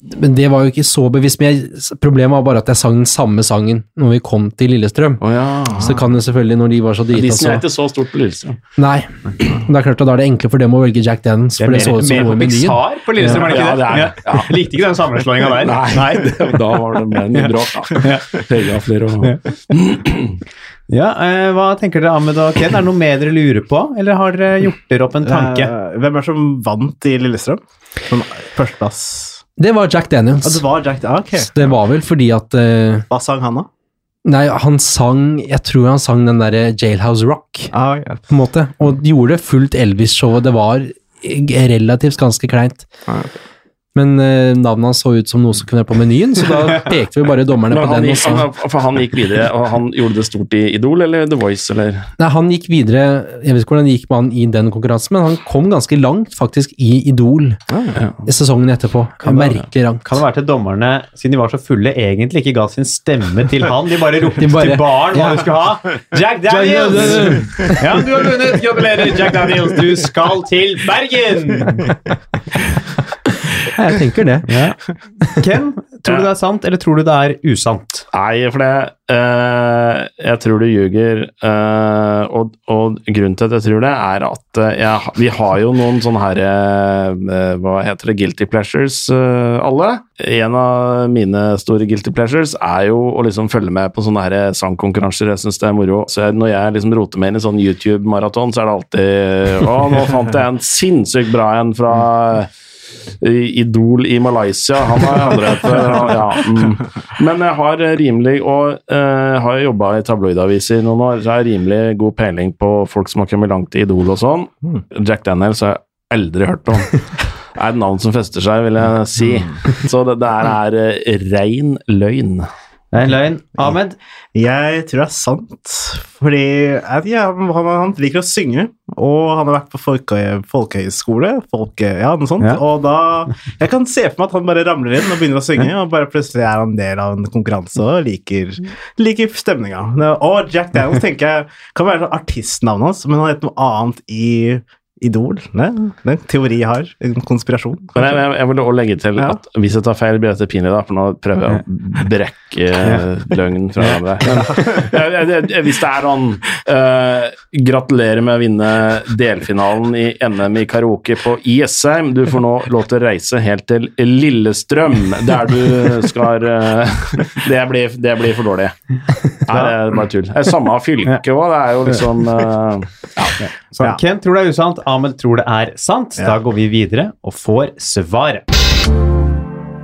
men det var jo ikke så bevisst. Men jeg, problemet var bare at jeg sang den samme sangen når vi kom til Lillestrøm. Oh, ja. Så kan det selvfølgelig, når de var så drita, Disney er ikke så stort på Lillestrøm. Nei. Men Det er klart at da er det enklere for dem å velge Jack for det, så mer, som mer på menyen. Pixar på Lillestrøm, er det ikke Ja, det? det er det. Ja. Likte ikke den sammenslåinga der. Nei, Nei. da var det mer det bråk, da. Pega flere og Ja, eh, Hva tenker dere, Ahmed og Ken? Er det noe mer dere lurer på, eller har dere gjort dere opp en tanke? Eh, hvem er det som vant i Lillestrøm? Som førsteplass? Det var Jack Daniels. Ja, det var Jack ah, ok. Det var vel fordi at eh, Hva sang han, da? Nei, han sang Jeg tror han sang den derre Jailhouse Rock, Ah, ja. på en måte. Og gjorde fullt Elvis-showet. Det var relativt ganske kleint. Ja. Men eh, navnet hans så ut som noe som kunne være på menyen, så da pekte vi bare dommerne på den gikk, han, for han gikk videre, og han gjorde det stort i Idol eller The Voice, eller? Nei, han gikk videre Jeg vet ikke hvordan det gikk med han i den konkurransen, men han kom ganske langt faktisk i Idol Ja. i sesongen etterpå. Kan Merkelig rangt. Kan det være til dommerne, siden de var så fulle, egentlig ikke ga sin stemme til han? De bare ropte De bare- til baren hva Ja. du skulle ha. Jack Daniels! Ja, du har vunnet! Gratulerer, Jack Daniels. Du skal til Bergen! Ja, jeg tenker det. Ken, tror du det er sant, eller tror du det er usant? Nei, for det uh, Jeg tror du ljuger. Uh, og, og grunnen til at jeg tror det, er at eh, jeg, vi har jo noen sånne her uh, Hva heter det? Guilty pleasures, alle. En av mine store guilty pleasures er jo å liksom følge med på sånne her sangkonkurranser. Jeg syns det er moro. Så jeg, når jeg liksom roter meg inn i sånn YouTube-maraton, så er det alltid Å, nå fant jeg en sinnssykt bra en fra Idol i Malaysia. Han har andre etter, ja. Mm. Men jeg har rimelig Og eh, har jobba i tabloidaviser i noen år, så jeg har rimelig god peiling på folk som har kommet langt i Idol og sånn. Jack Daniels har jeg aldri hørt om. Det Er et navn som fester seg, vil jeg si. Så det der er eh, rein løgn. Det er en løgn. Ahmed? Jeg tror det er sant, fordi vet ikke, han, han, liker å synge, og han har vært på folke, folkehøyskole, folke, ja, noe sånt, Ja. og da Jeg kan se for meg at han bare ramler inn og begynner å synge, og bare plutselig er han del av en konkurranse og liker, liker stemninga. Og Jack Daniels tenker jeg kan være artistnavnet hans, men han heter noe annet i Idol. Nei, det er en teori jeg har, en konspirasjon. Men jeg, jeg, jeg vil også legge til Ja. at hvis jeg tar feil, blir dette pinlig, da, for nå prøver jeg å brekke løgnen fra hverandre. Hvis det er sånn uh, Gratulerer med å vinne delfinalen i NM i karaoke på Jessheim. Du får nå lov til å reise helt til Lillestrøm, der du skal uh, det, blir, det blir for dårlig. Nei, det er bare tull. Det er samme fylke òg, det er jo liksom Så Ja. Ken tror det er usant, Amel tror det er sant. Da går vi videre og får svaret.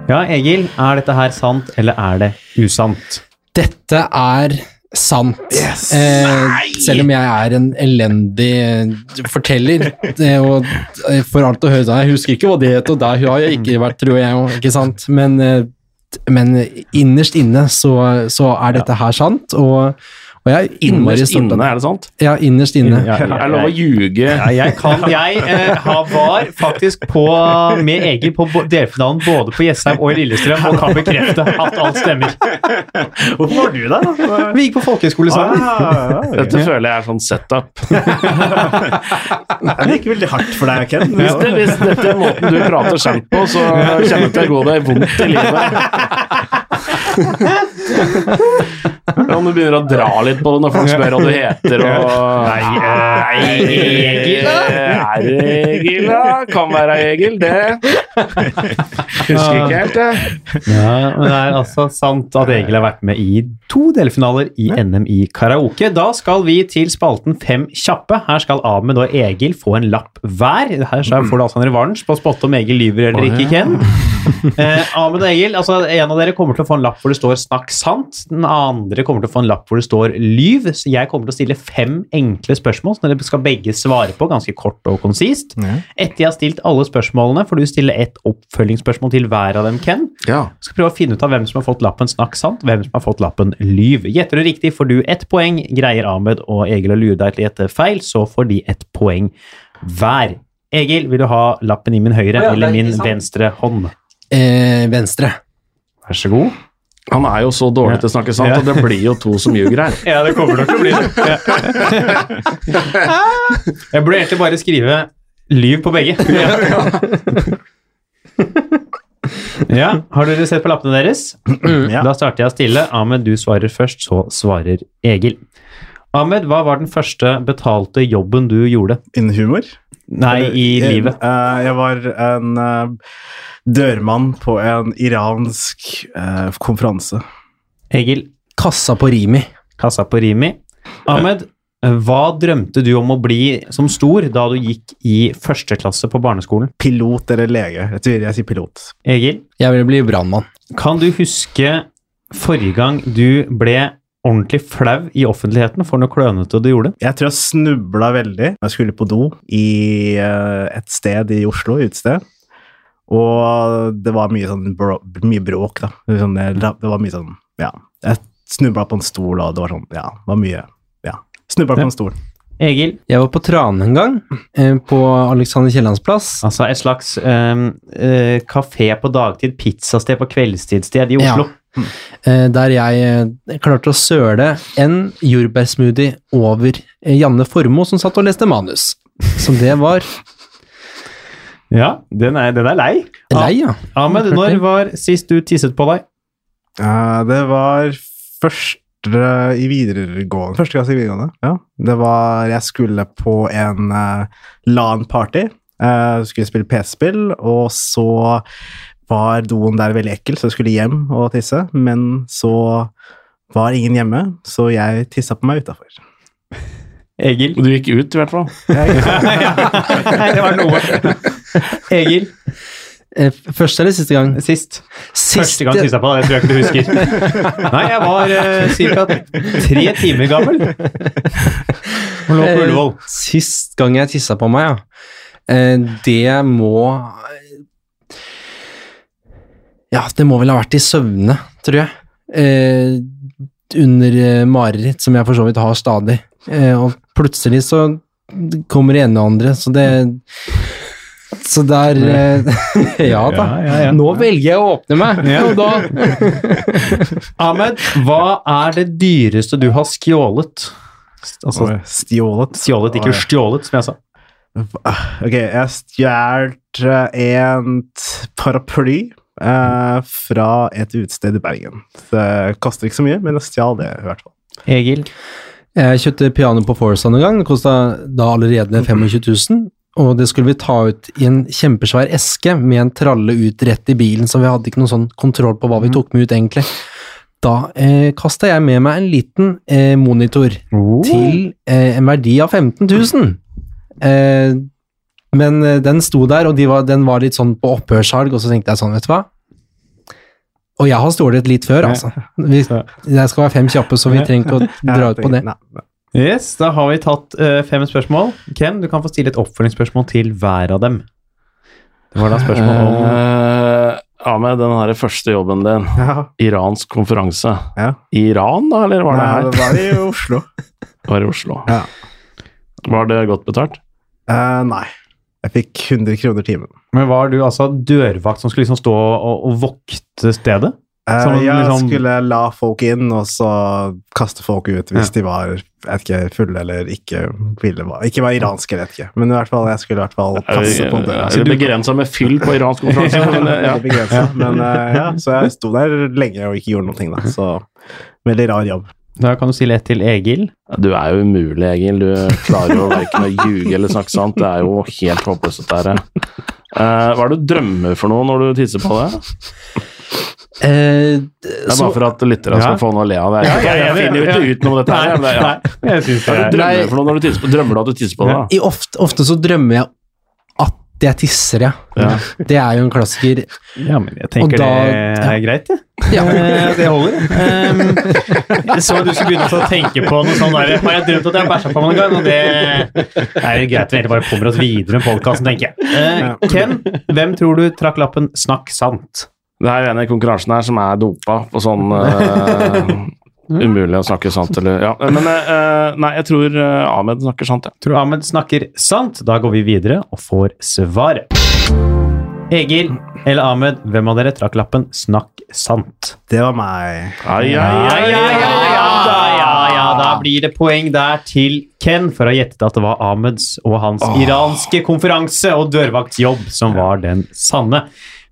Ja, Egil, er dette her sant, eller er det usant? Dette er sant. Yes. Eh, selv om jeg er en elendig eh, forteller. eh, og eh, for alt å høre Jeg husker ikke hva det het, og der har jeg ikke vært, tror jeg. Ikke sant? Men, men innerst inne så, så er dette her sant, og, og jeg er stolt av inne, er det sant? Ja, innerst inne. Ja, Er det lov å ljuge? Jeg kan, jeg eh, var faktisk på, med Egil på delfinalen både på Jessheim og i Lillestrøm og kan bekrefte at alt stemmer. Hvorfor var du der? da? Vi gikk på folkehøyskole sammen. Ah, ja, Dette føler jeg er sånn setup. Det gikk veldig hardt for deg, Ken. Hvis, det, hvis dette er måten du prater skjent på, så kjenner jeg til å gå deg vondt i livet. Om du begynner å dra litt på det når folk spør hva du heter og Nei, Egil, da? Er det Egil, da? Kan være Egil, det. Husker ikke helt, det. Ja, men det er altså sant at Egil har vært med i to delfinaler i NM i karaoke. Da skal vi til spalten Fem kjappe. Her skal Ahmed og Egil få en lapp hver. Her får du altså en revansj på å spotte om Egil lyver eller ikke, Ken. Eh, Ahmed og Egil, altså en av dere kommer til å få en lapp hvor det står 'snakk sant'. Den andre kommer til å få en lapp hvor det står 'lyv'. Så jeg kommer til å stille fem enkle spørsmål som dere skal begge svare på, ganske kort og konsist. Etter jeg har stilt alle spørsmålene, får du stille ett oppfølgingsspørsmål til hver av dem, Ken. Ja. Skal prøve å finne ut av hvem som har fått lappen snakk sant, hvem som har fått lappen lyv. Gjetter du riktig, får du ett poeng. Greier Ahmed og Egil å lure deg til å gjette feil, så får de ett poeng hver. Egil, vil du ha lappen i min høyre Å ja, eller er min venstre hånd? Eh, venstre. Vær så god. Han er jo så dårlig til å snakke sant, Ja. og det blir jo to som ljuger her. Ja, det kommer nok til å bli det. Jeg burde egentlig bare skrive lyv på begge. Ja, har dere sett på lappene deres? Ja. Da starter jeg stille. Ahmed, du svarer først, så svarer Egil. Ahmed, hva var den første betalte jobben du gjorde? Innen humor? Nei, i Jeg- livet. eh, jeg var en eh, dørmann på en iransk eh, konferanse. Egil, Kassa på Rimi. kassa på Rimi. Ahmed, hva drømte du om å bli som stor da du gikk i første klasse på barneskolen? Pilot eller lege? Jeg tror jeg sier pilot. Egil, Jeg ville bli brannmann. kan du huske forrige gang du ble ordentlig flau i offentligheten for noe klønete du gjorde? Jeg tror jeg snubla veldig. Jeg skulle på do i eh, et sted i Oslo, utested. Og det var mye sånn bro, mye bråk, da. Sånn, det var mye sånn Ja. Jeg snubla på en stol, og det var sånn Ja, det var mye Ja. Snubla på en stol. Egil? Jeg var på Trane en gang, eh, på Alexander Kiellands plass. Altså et slags um, uh, kafé på dagtid, pizzasted på kveldstidssted i Oslo. Eh, der jeg eh, klarte å søle en jordbærsmoothie over eh, Janne Formoe, som satt og leste manus. Så det var Ja, den er, den er lei. lei, ja. Ahmed, når var sist du tisset på deg? Uh, det var første i videregående. Første klasse i videregående, ja. Det var Jeg skulle på en uh, LAN-party. Uh, skulle spille PC-spill, og så var doen der veldig ekkel, så jeg skulle hjem og tisse. Men så var ingen hjemme, så jeg tissa på meg utafor. Egil? Du gikk ut, i hvert fall. Nei, det var noe. Egil? Eh, Første eller siste gang? Sist. Første gang tissa på deg, det tror jeg ikke du husker. Nei, jeg var uh, ca. tre timer gammel. Og lå på Ullevål. Eh, Sist gang jeg tissa på meg, ja. Eh, Det må Ja, det må vel ha vært i søvne, tror jeg. Eh, under eh, mareritt, som jeg for så vidt har stadig. Eh, og plutselig så kommer det ene og andre, så det Så der eh, Ja da. Ja, ja, ja. Nå velger jeg å åpne meg, Ja. og da Ahmed, hva er det dyreste du har skjålet? Altså stjålet. stjålet, ikke stjålet, som jeg sa. Ok, jeg stjal en t- paraply eh, fra et utested i Bergen. Det koster ikke så mye, men jeg stjal det i hvert fall. Egil? Jeg kjøpte piano på Forza en gang, det kosta da allerede 25 000. Og det skulle vi ta ut i en kjempesvær eske med en tralle ut rett i bilen, så vi hadde ikke noen sånn kontroll på hva vi tok med ut, egentlig. Da eh, kasta jeg med meg en liten eh, monitor til eh, en verdi av 15 000. Eh, men eh, den sto der, og de var, den var litt sånn på opphørssalg, og så tenkte jeg sånn, vet du hva? Og jeg har stjålet litt før, altså. Vi, det skal være fem kjappe, så vi trenger ikke å dra ut på det. Nei, nei. Yes, da har vi tatt uh, fem spørsmål. Ken, du kan få stille et oppfølgingsspørsmål til hver av dem. Det var da spørsmål om uh, Ahmed, den her første jobben din, Ja, iransk konferanse. ja. I Iran, da, eller var det her? det var i Oslo. Var i Oslo. Ja. Var det godt betalt? Uh, nei. Jeg fikk 100 kroner timen. Men var du altså dørvakt som skulle liksom stå og, og vokte stedet? Eh, Som jeg liksom- skulle la folk inn, og så kaste folk ut hvis de var vet ikke, fulle eller ikke ville være Ikke var iranske, jeg vet ikke. Men i hvert fall, jeg skulle i hvert fall passe på døra. Er du begrensa med fyll på iransk konferanse? Men, ja. Begrenset, Men eh, ja, så jeg sto der lenge og ikke gjorde noen ting, da. Så veldig rar jobb. Da kan du stille ett til Egil. Du er jo umulig, Egil. Du klarer jo verken å ljuge eller snakke sant. Det er jo helt håpløst, dette her. Uh, hva er det du drømmer for noe når du tisser på det? Eh, Det er bare for at lyttere skal Ja. få noe å le av. Jeg, ja, jeg finner jo ikke ut noe om dette her. Nei, nei, Ja. jeg synes er det du drømmer for noe når du tisser på Drømmer du at du tisser på det? da? Ofte, ofte så drømmer jeg at jeg tisser, ja. Ja. Det er jo en klassiker. Ja, men jeg tenker da- det er greit, det. Ja. ja. det holder. Um, jeg så du skulle begynne å tenke på noe sånn der Har jeg drømt at jeg har bæsja på meg en gang? Og det er jo greit vi egentlig bare kommer oss videre med podkasten, tenker jeg. Uh, Ken, hvem tror du trakk lappen 'snakk sant'? Det er jo en i konkurransen her som er dopa på sånn uh, Umulig å snakke sant, eller Ja. Men uh, nei, jeg tror Ahmed snakker sant, ja. Tror Ahmed snakker sant? Da går vi videre og får svaret. Egil eller Ahmed, hvem av dere trakk lappen 'snakk sant'? Det var meg. Ai, ai, ai, ai, ai, ja, ai, ja, da, ja, ja, da blir det poeng der til Ken for å ha gjettet at det var Ahmeds og hans iranske konferanse og dørvaktsjobb som var den sanne.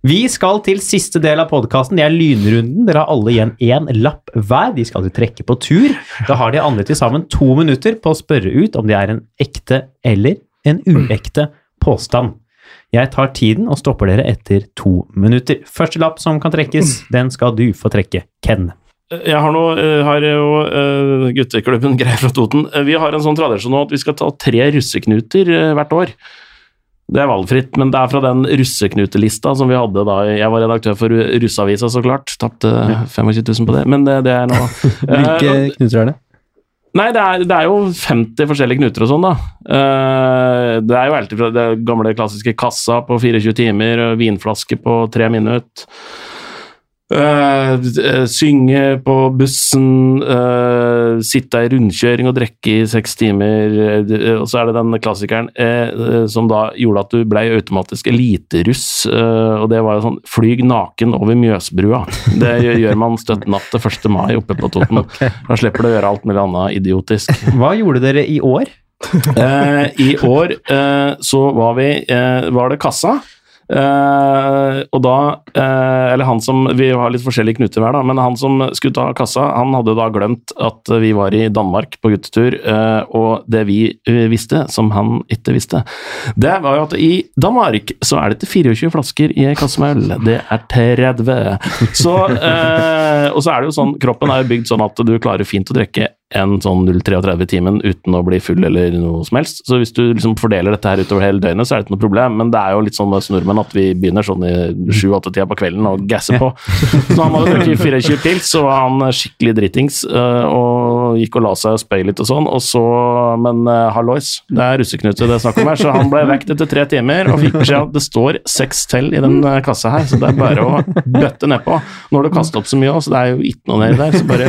Vi skal til siste del av podkasten. Det er lynrunden. Dere har alle igjen én lapp hver. De skal trekke på tur. Da har de andre til sammen to minutter på å spørre ut om det er en ekte eller en uekte påstand. Jeg tar tiden og stopper dere etter to minutter. Første lapp som kan trekkes, den skal du få trekke. Ken. Jeg har, noe, eh, har jo eh, gutteklubben Greier fra Toten. Eh, Vi har en sånn tradisjon nå at vi skal ta tre russeknuter hvert år. Det er valgfritt, men det er fra den russeknutelista som vi hadde da Jeg var redaktør for Russeavisa, så klart. Tapte 25 000 på det, men det, det er nå Hvilke Eh, knuter er det? Nei, det er, det er jo 50 forskjellige knuter og sånn, da. Eh, det er jo alltid fra det gamle klassiske kassa på 24 timer, vinflaske på tre minutter. Eh, synge på bussen, uh, sitte i rundkjøring og drikke i seks timer. Uh, og så er det den klassikeren som da gjorde at du ble automatisk eliteruss. og det var jo sånn flyg naken over Mjøsbrua. Det gjør, man støtt natt til 1. mai oppe på Toten. Da slipper du å gjøre alt mulig annet idiotisk. Hva gjorde dere i år? I år så var vi Var det kassa? Eh, og da eh, Eller han som Vi har litt forskjellige knuter hver, da, men han som skulle ta kassa, han hadde da glemt at vi var i Danmark på guttetur, eh, og det vi visste, som han ikke visste, det var jo at i Danmark så er det ikke 24 flasker i ei kasse med øl, det er 30. Så Og så er det jo sånn, kroppen er jo bygd sånn at du klarer fint å drikke en sånn 0,33 timen uten å bli full eller noe som helst. Så hvis du liksom fordeler dette her utover hele døgnet, så er det ikke noe problem. Men det er jo litt sånn med oss nordmenn at vi begynner sånn i 7-8-tida på kvelden og gasser på. Så han hadde drukket 24 pils, så var han skikkelig dritings øh, og gikk og la seg og spøy litt og sånn. Og så, men uh, hallois, det er russeknute det er snakk om her, så han ble vekt etter tre timer og fikk beskjed at det står seks til i den eh, kassa her, så det er bare å bøtte nedpå. Har du kastet opp så mye òg, så det er jo ikke noe nedi der, så bare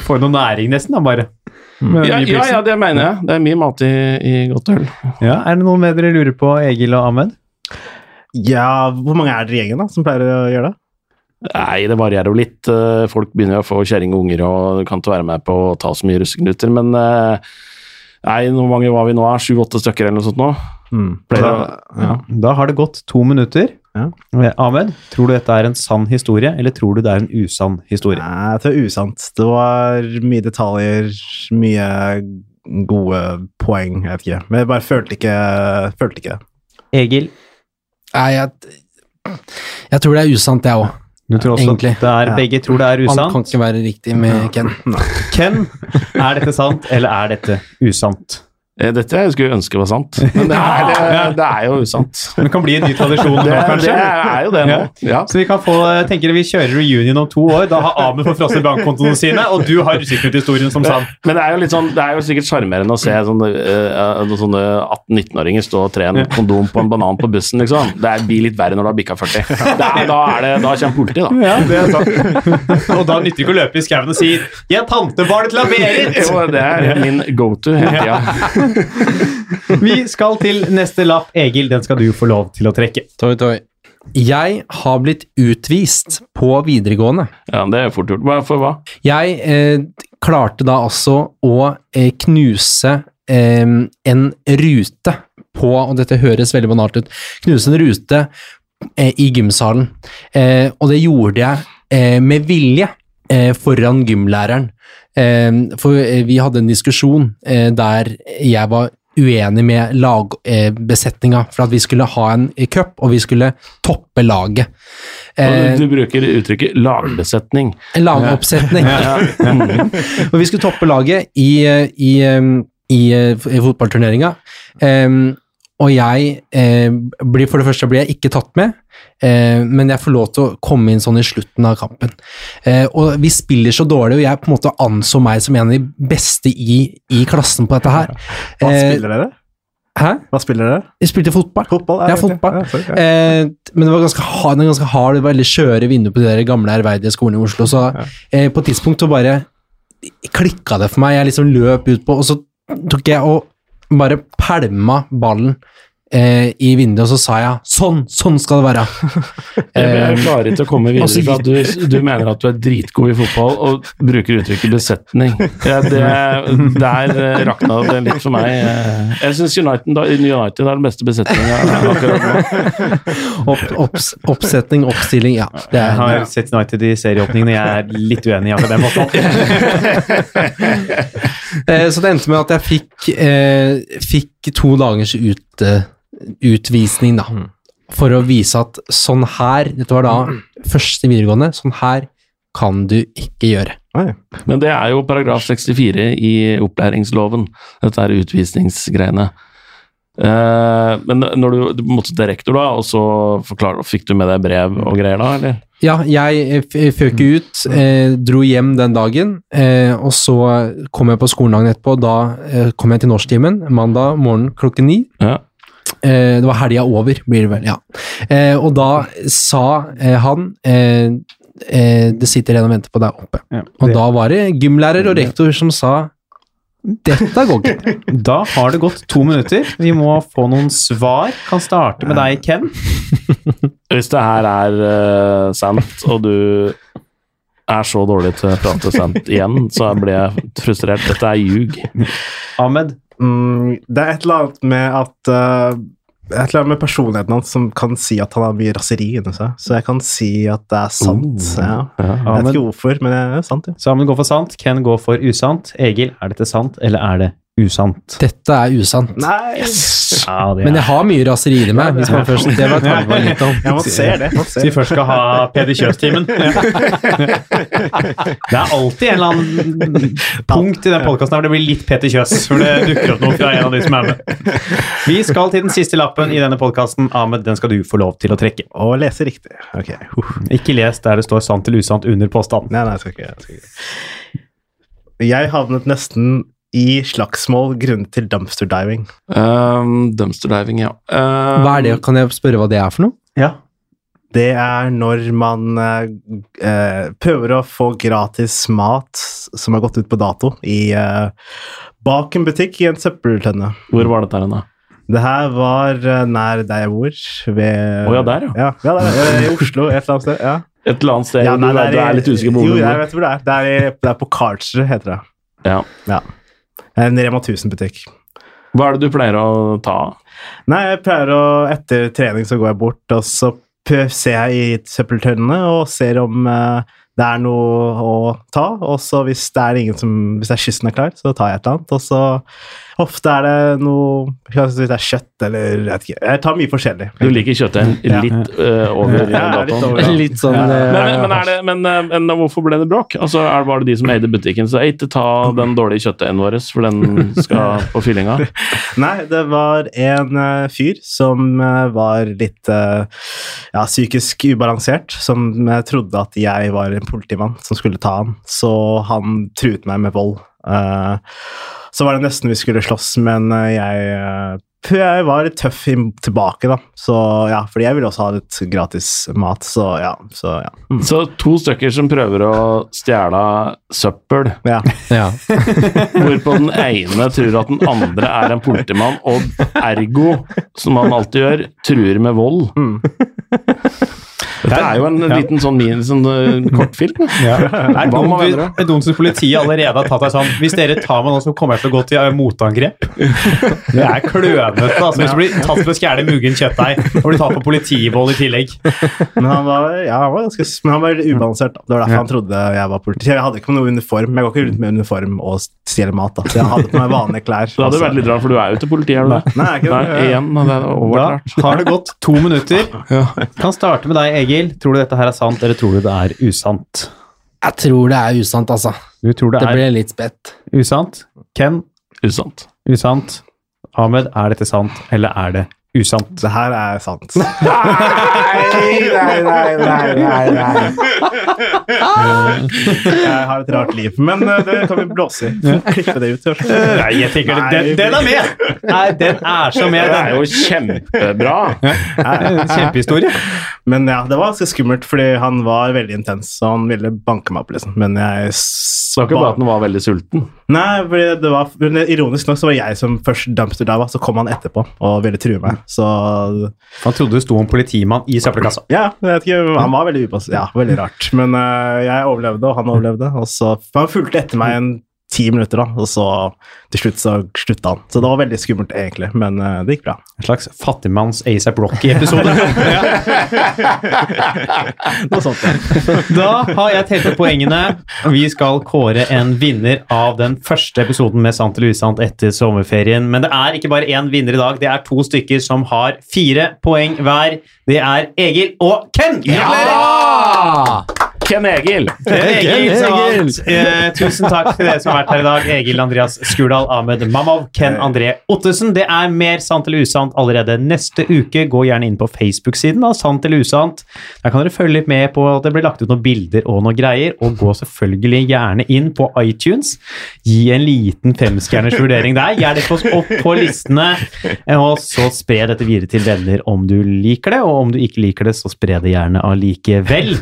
Får, noe næring nesten, da, bare. Ja, ja, ja, det mener jeg. Det er mye mat i, i godt øl. Ja, Er det noe mer dere lurer på, Egil og Ahmed? Ja, hvor mange er dere i gjengen da, som pleier å gjøre det? Nei, det varierer jo litt. Eh, Folk begynner jo å få kjerring og unger og kan ikke være med på å ta så mye russeknuter, men eh, Nei, hvor mange var vi nå? Sju-åtte stykker eller noe sånt nå? Mm. Da, ja. Da har det gått to minutter. Ja. Eh, Ahmed, tror du dette er en sann historie, eller tror du det er en usann historie? Nei, jeg tror det er usant. Det var mye detaljer, mye gode poeng, jeg vet ikke. Men jeg bare følte ikke, følte ikke det. Egil, Nei, jeg, jeg tror det er usant, jeg òg. du tror også Egentlig. det er, begge tror det er Han kan ikke være riktig med Ken. Ken, er dette sant, eller er dette usant? Eh, Dette jeg skulle ønske var sant, men det er, det, det er jo usant. Men det kan bli en ny tradisjon nå, Det, det er jo det nå. Ja. Så vi kan få, tenker vi kjører reunion om to år. Da har Amund fått frosset bankkontoene sine, og du har russeknutt-historien som sann. Men det er jo litt sånn, det er jo sikkert sjarmerende å se sånne, eh, sånne 18-19-åringer stå og tre en kondom på en banan på bussen, liksom. Det er- blir litt verre når du har bikka 40. Det er, da, er det, da kommer politiet, da. Ja, det er sant. Og da nytter det ikke å løpe i skauen og si 'Jeg er tantebarnet til Berit'! Jo, det er min go to hele tida. Vi skal til neste lapp. Egil, den skal du få lov til å trekke. Toi, toi. Jeg har blitt utvist på videregående. Ja, det er fort gjort. Hva- For hva? Jeg eh, klarte da altså å eh, knuse eh, en rute på, og dette høres veldig banalt ut, knuse en rute eh, i gymsalen. Eh, og det gjorde jeg eh, med vilje eh, foran gymlæreren. Eh, for eh, vi hadde en diskusjon eh, der jeg var uenig med lagbesetninga for at vi skulle ha en eh, cup, og vi skulle toppe laget. Eh, Du bruker uttrykket lagbesetning. lagoppsetning. og vi skulle toppe laget i, eh, i, eh, i, eh, i fotballturneringa. Og jeg eh, blir, For det første blir jeg ikke tatt med, eh, men jeg får lov til å komme inn sånn i slutten av kampen. Eh, og vi spiller så dårlig, og jeg på en måte anså meg som en av de beste i, i klassen på dette her. Hva Eh, spiller dere? Hæ? Hva spiller dere? Jeg spilte fotball. Fotball? Ja, fotball. Ja, sorry, ja. Eh, men det var ganske hard, det var ganske hard, det var veldig skjøre vinduer på de der gamle ærverdige skolene i Oslo, så eh, på et tidspunkt så bare klikka det for meg. Jeg liksom løp ut på, og så tok jeg og bare pælma ballen eh, i vinduet, og så sa jeg sånn, sånn skal det være. Jeg Eh, klarer ikke å komme videre fra at du, du mener at du er dritgod i fotball og bruker uttrykket besetning. Ja, det, der eh, rakna det litt for meg. eh. Jeg syns United, United er den beste besetninga akkurat nå. opp, opps, oppsetning, oppstilling, ja. Det Jeg er, har sett United i serieåpningen, og jeg er litt uenig i akkurat den måten. Eh, så det endte med at jeg fikk, eh, fikk to dagers ut, utvisning, da. For å vise at sånn her, dette var da første videregående, sånn her kan du ikke gjøre. Oi. Men det er jo paragraf 64 i opplæringsloven, dette er utvisningsgreiene. Eh, men når du, du måtte til rektor, da, og så forklare, fikk du med deg brev og greier da, eller? Ja, jeg eh, føk ut, eh, dro hjem den dagen, eh, og så kom jeg på skolen dagen etterpå. Da eh, kom jeg til norsktimen mandag morgen klokken ni. Ja. Eh, det var helga over, blir det vel, ja. Eh, og da sa eh, han eh, eh, Det sitter en og venter på deg oppe. Ja, Og da var det gymlærer og rektor som sa dette går ikke. Da har det gått to minutter. Vi må få noen svar. Kan starte med deg, Ken. Hvis det her er uh, sant, og du er så dårlig til å prate sant igjen, så blir jeg frustrert. Dette er ljug. Ahmed. Mm, det er et eller annet med at eh, Et eller annet med personligheten hans som kan si at han har mye raseri inni seg. Så jeg kan si at det er sant. Uh, Ja. Ja. Jeg vet ikke hvorfor, men det er sant. Ja. Så Ahmed går for sant, Ken går for usant. Egil, er dette sant, eller er det usant? Dette er usant. Nei, Ja, er. Men jeg har mye raseri i meg, hvis man først Det var var litt om. ja, man ser det. Man vi først skal ha Peder Kjøs-timen. Det er alltid en eller annen punkt i den podkasten hvor det blir litt Peter Kjøs, for det dukker opp noe fra en av de som er med. Vi skal til den siste lappen i denne podkasten. Ahmed, den skal du få lov til å trekke. Og lese riktig. Ok. Ikke les der det står sant eller usant under påstanden. Nei, nei, jeg skal ikke. Jeg, skal ikke. jeg havnet nesten i slagsmål grunnet til dumpster diving. Um, dumpster diving, ja. Um, Hva er det? Kan jeg spørre hva det er for noe? Ja. Det er når man eh, eh, prøver å få gratis mat som har gått ut på dato, i, eh, bak en butikk i en søppeltønne. Hvor var dette hen, da? Det her var eh, nær der jeg bor. Ved, Å ja, der, ja. ja. ja der, eh, I Oslo, et eller annet sted. Ja. Et eller annet sted Ja, nei, det er, du er litt usikker på hvor Jo, jeg vet hvor det er. Det er, i, det er på Karlsrud, heter det. Ja. En Rema 1000-butikk. Hva er det du pleier å ta? Nei, jeg pleier å Etter trening så går jeg bort, og så ser jeg i søppeltønnene og ser om eh, det er noe å ta. Og så hvis det er ingen som Hvis det er kysten er klar, så tar jeg et eller annet. Og så ofte er det noe hvis det er kjøtt eller jeg vet ikke. Jeg tar mye forskjellig. Du liker kjøttet Ja. litt øh, over Ja, litt datoen? over, ja. Litt sånn Ja. eh, Men, men, det, men, men hvorfor ble det bråk? Altså, er, Var det de som eide butikken som ikke ta den dårlige kjøttdeigen vår, for den skal på fyllinga? Nei, det var en eh, fyr som eh, var litt eh, ja, psykisk ubalansert, som eh, trodde at jeg var en politimann som skulle ta han, så han truet meg med vold. Eh, så var det nesten vi skulle slåss, men eh, jeg eh, jeg var litt tøff tilbake, da. Så ja, fordi jeg ville også ha litt gratis mat, så ja. Så ja. Mm. Så to stykker som prøver å stjele søppel, ja. ja. hvorpå den ene tror at den andre er en politimann, og ergo, som han alltid gjør, truer med vold. Mm. Dette er jo en Ja. liten sånn, min, sånn uh, kortfilm. Ja. Det er det er politiet allerede har tatt deg sånn Hvis dere tar meg nå, så kommer jeg til å gå til eh, motangrep. Det er klønete. Altså, hvis du blir tatt for å stjele muggen kjøttdeig og blir tatt på politivold i tillegg. Men han var, ja, han var ganske men han var litt ubalansert. Det var derfor Ja. han trodde jeg var politi. Jeg hadde ikke noe uniform. Jeg går ikke rundt med uniform og stjeler mat. Da. Så jeg hadde på meg vanlige klær. Det hadde vært litt rart, for du er jo til politiet, er du det? Nei, ikke ikke Nei, det. igjen. Det er Da har det gått to minutter. Kan starte med deg, Egil. Tror du dette her er sant, eller tror du det er usant? Jeg tror det er usant, altså. Du tror det Det er ble litt spett. usant? Ken? Usant. Usant. Ahmed, er dette sant, eller er det usant? Det her er sant. Nei, nei, nei, nei, nei, nei. Jeg har et rart liv, men eh, det kan vi blåse i. Klippe det ut. Nei, jeg tenker det- den, den er med! Nei, den er så med. Den er jo kjempebra! Kjempehistorie. Men ja, det var ganske skummelt, fordi han var veldig intens, så han ville banke meg opp, liksom. Men jeg så Det var ikke bare at han var veldig sulten. Nei, fordi det var, ironisk nok så var jeg som først dumpster diva, så kom han etterpå og ville true meg. Så Han trodde det sto en politimann i søppelkassa. ja, jeg vet ikke, han var veldig upass. Ja, veldig rart. Men uh, jeg overlevde, og han overlevde. Og så Han fulgte etter meg en ti minutter, da, og så til slutt så slutta han. Så det var veldig skummelt, egentlig, men uh, det gikk bra. En slags fattigmanns ASAP Rocky-episode. Noe sånt. ja. Da har jeg telt opp poengene. Vi skal kåre en vinner av den første episoden med Sant eller usant etter sommerferien. Men det er ikke bare én vinner i dag. Det er to stykker som har fire poeng hver. Det er Egil og Ken! Gratulerer! Ja! Ken Egil! Egil, Egil. Eh, tusen takk til dere som har vært her i dag. Egil Andreas Skurdal, Ahmed Mamov, Ken André Ottesen. Det er mer sant eller usant allerede neste uke. Gå gjerne inn på Facebook-siden av Sant eller usant. Der kan dere følge litt med på at det blir lagt ut noen bilder og noen greier. Og gå selvfølgelig gjerne inn på iTunes. Gi en liten femstjerners vurdering der. Hjelp oss opp på listene. Og så spre dette videre til venner om du liker det, og om du ikke liker det, så spre det gjerne allikevel.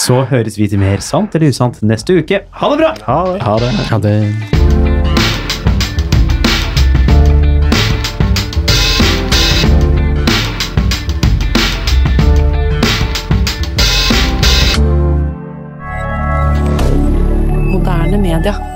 Så høres vi til mer sant eller usant neste uke. Ha det bra! Ha det. Ha det. Ha det Moderne media.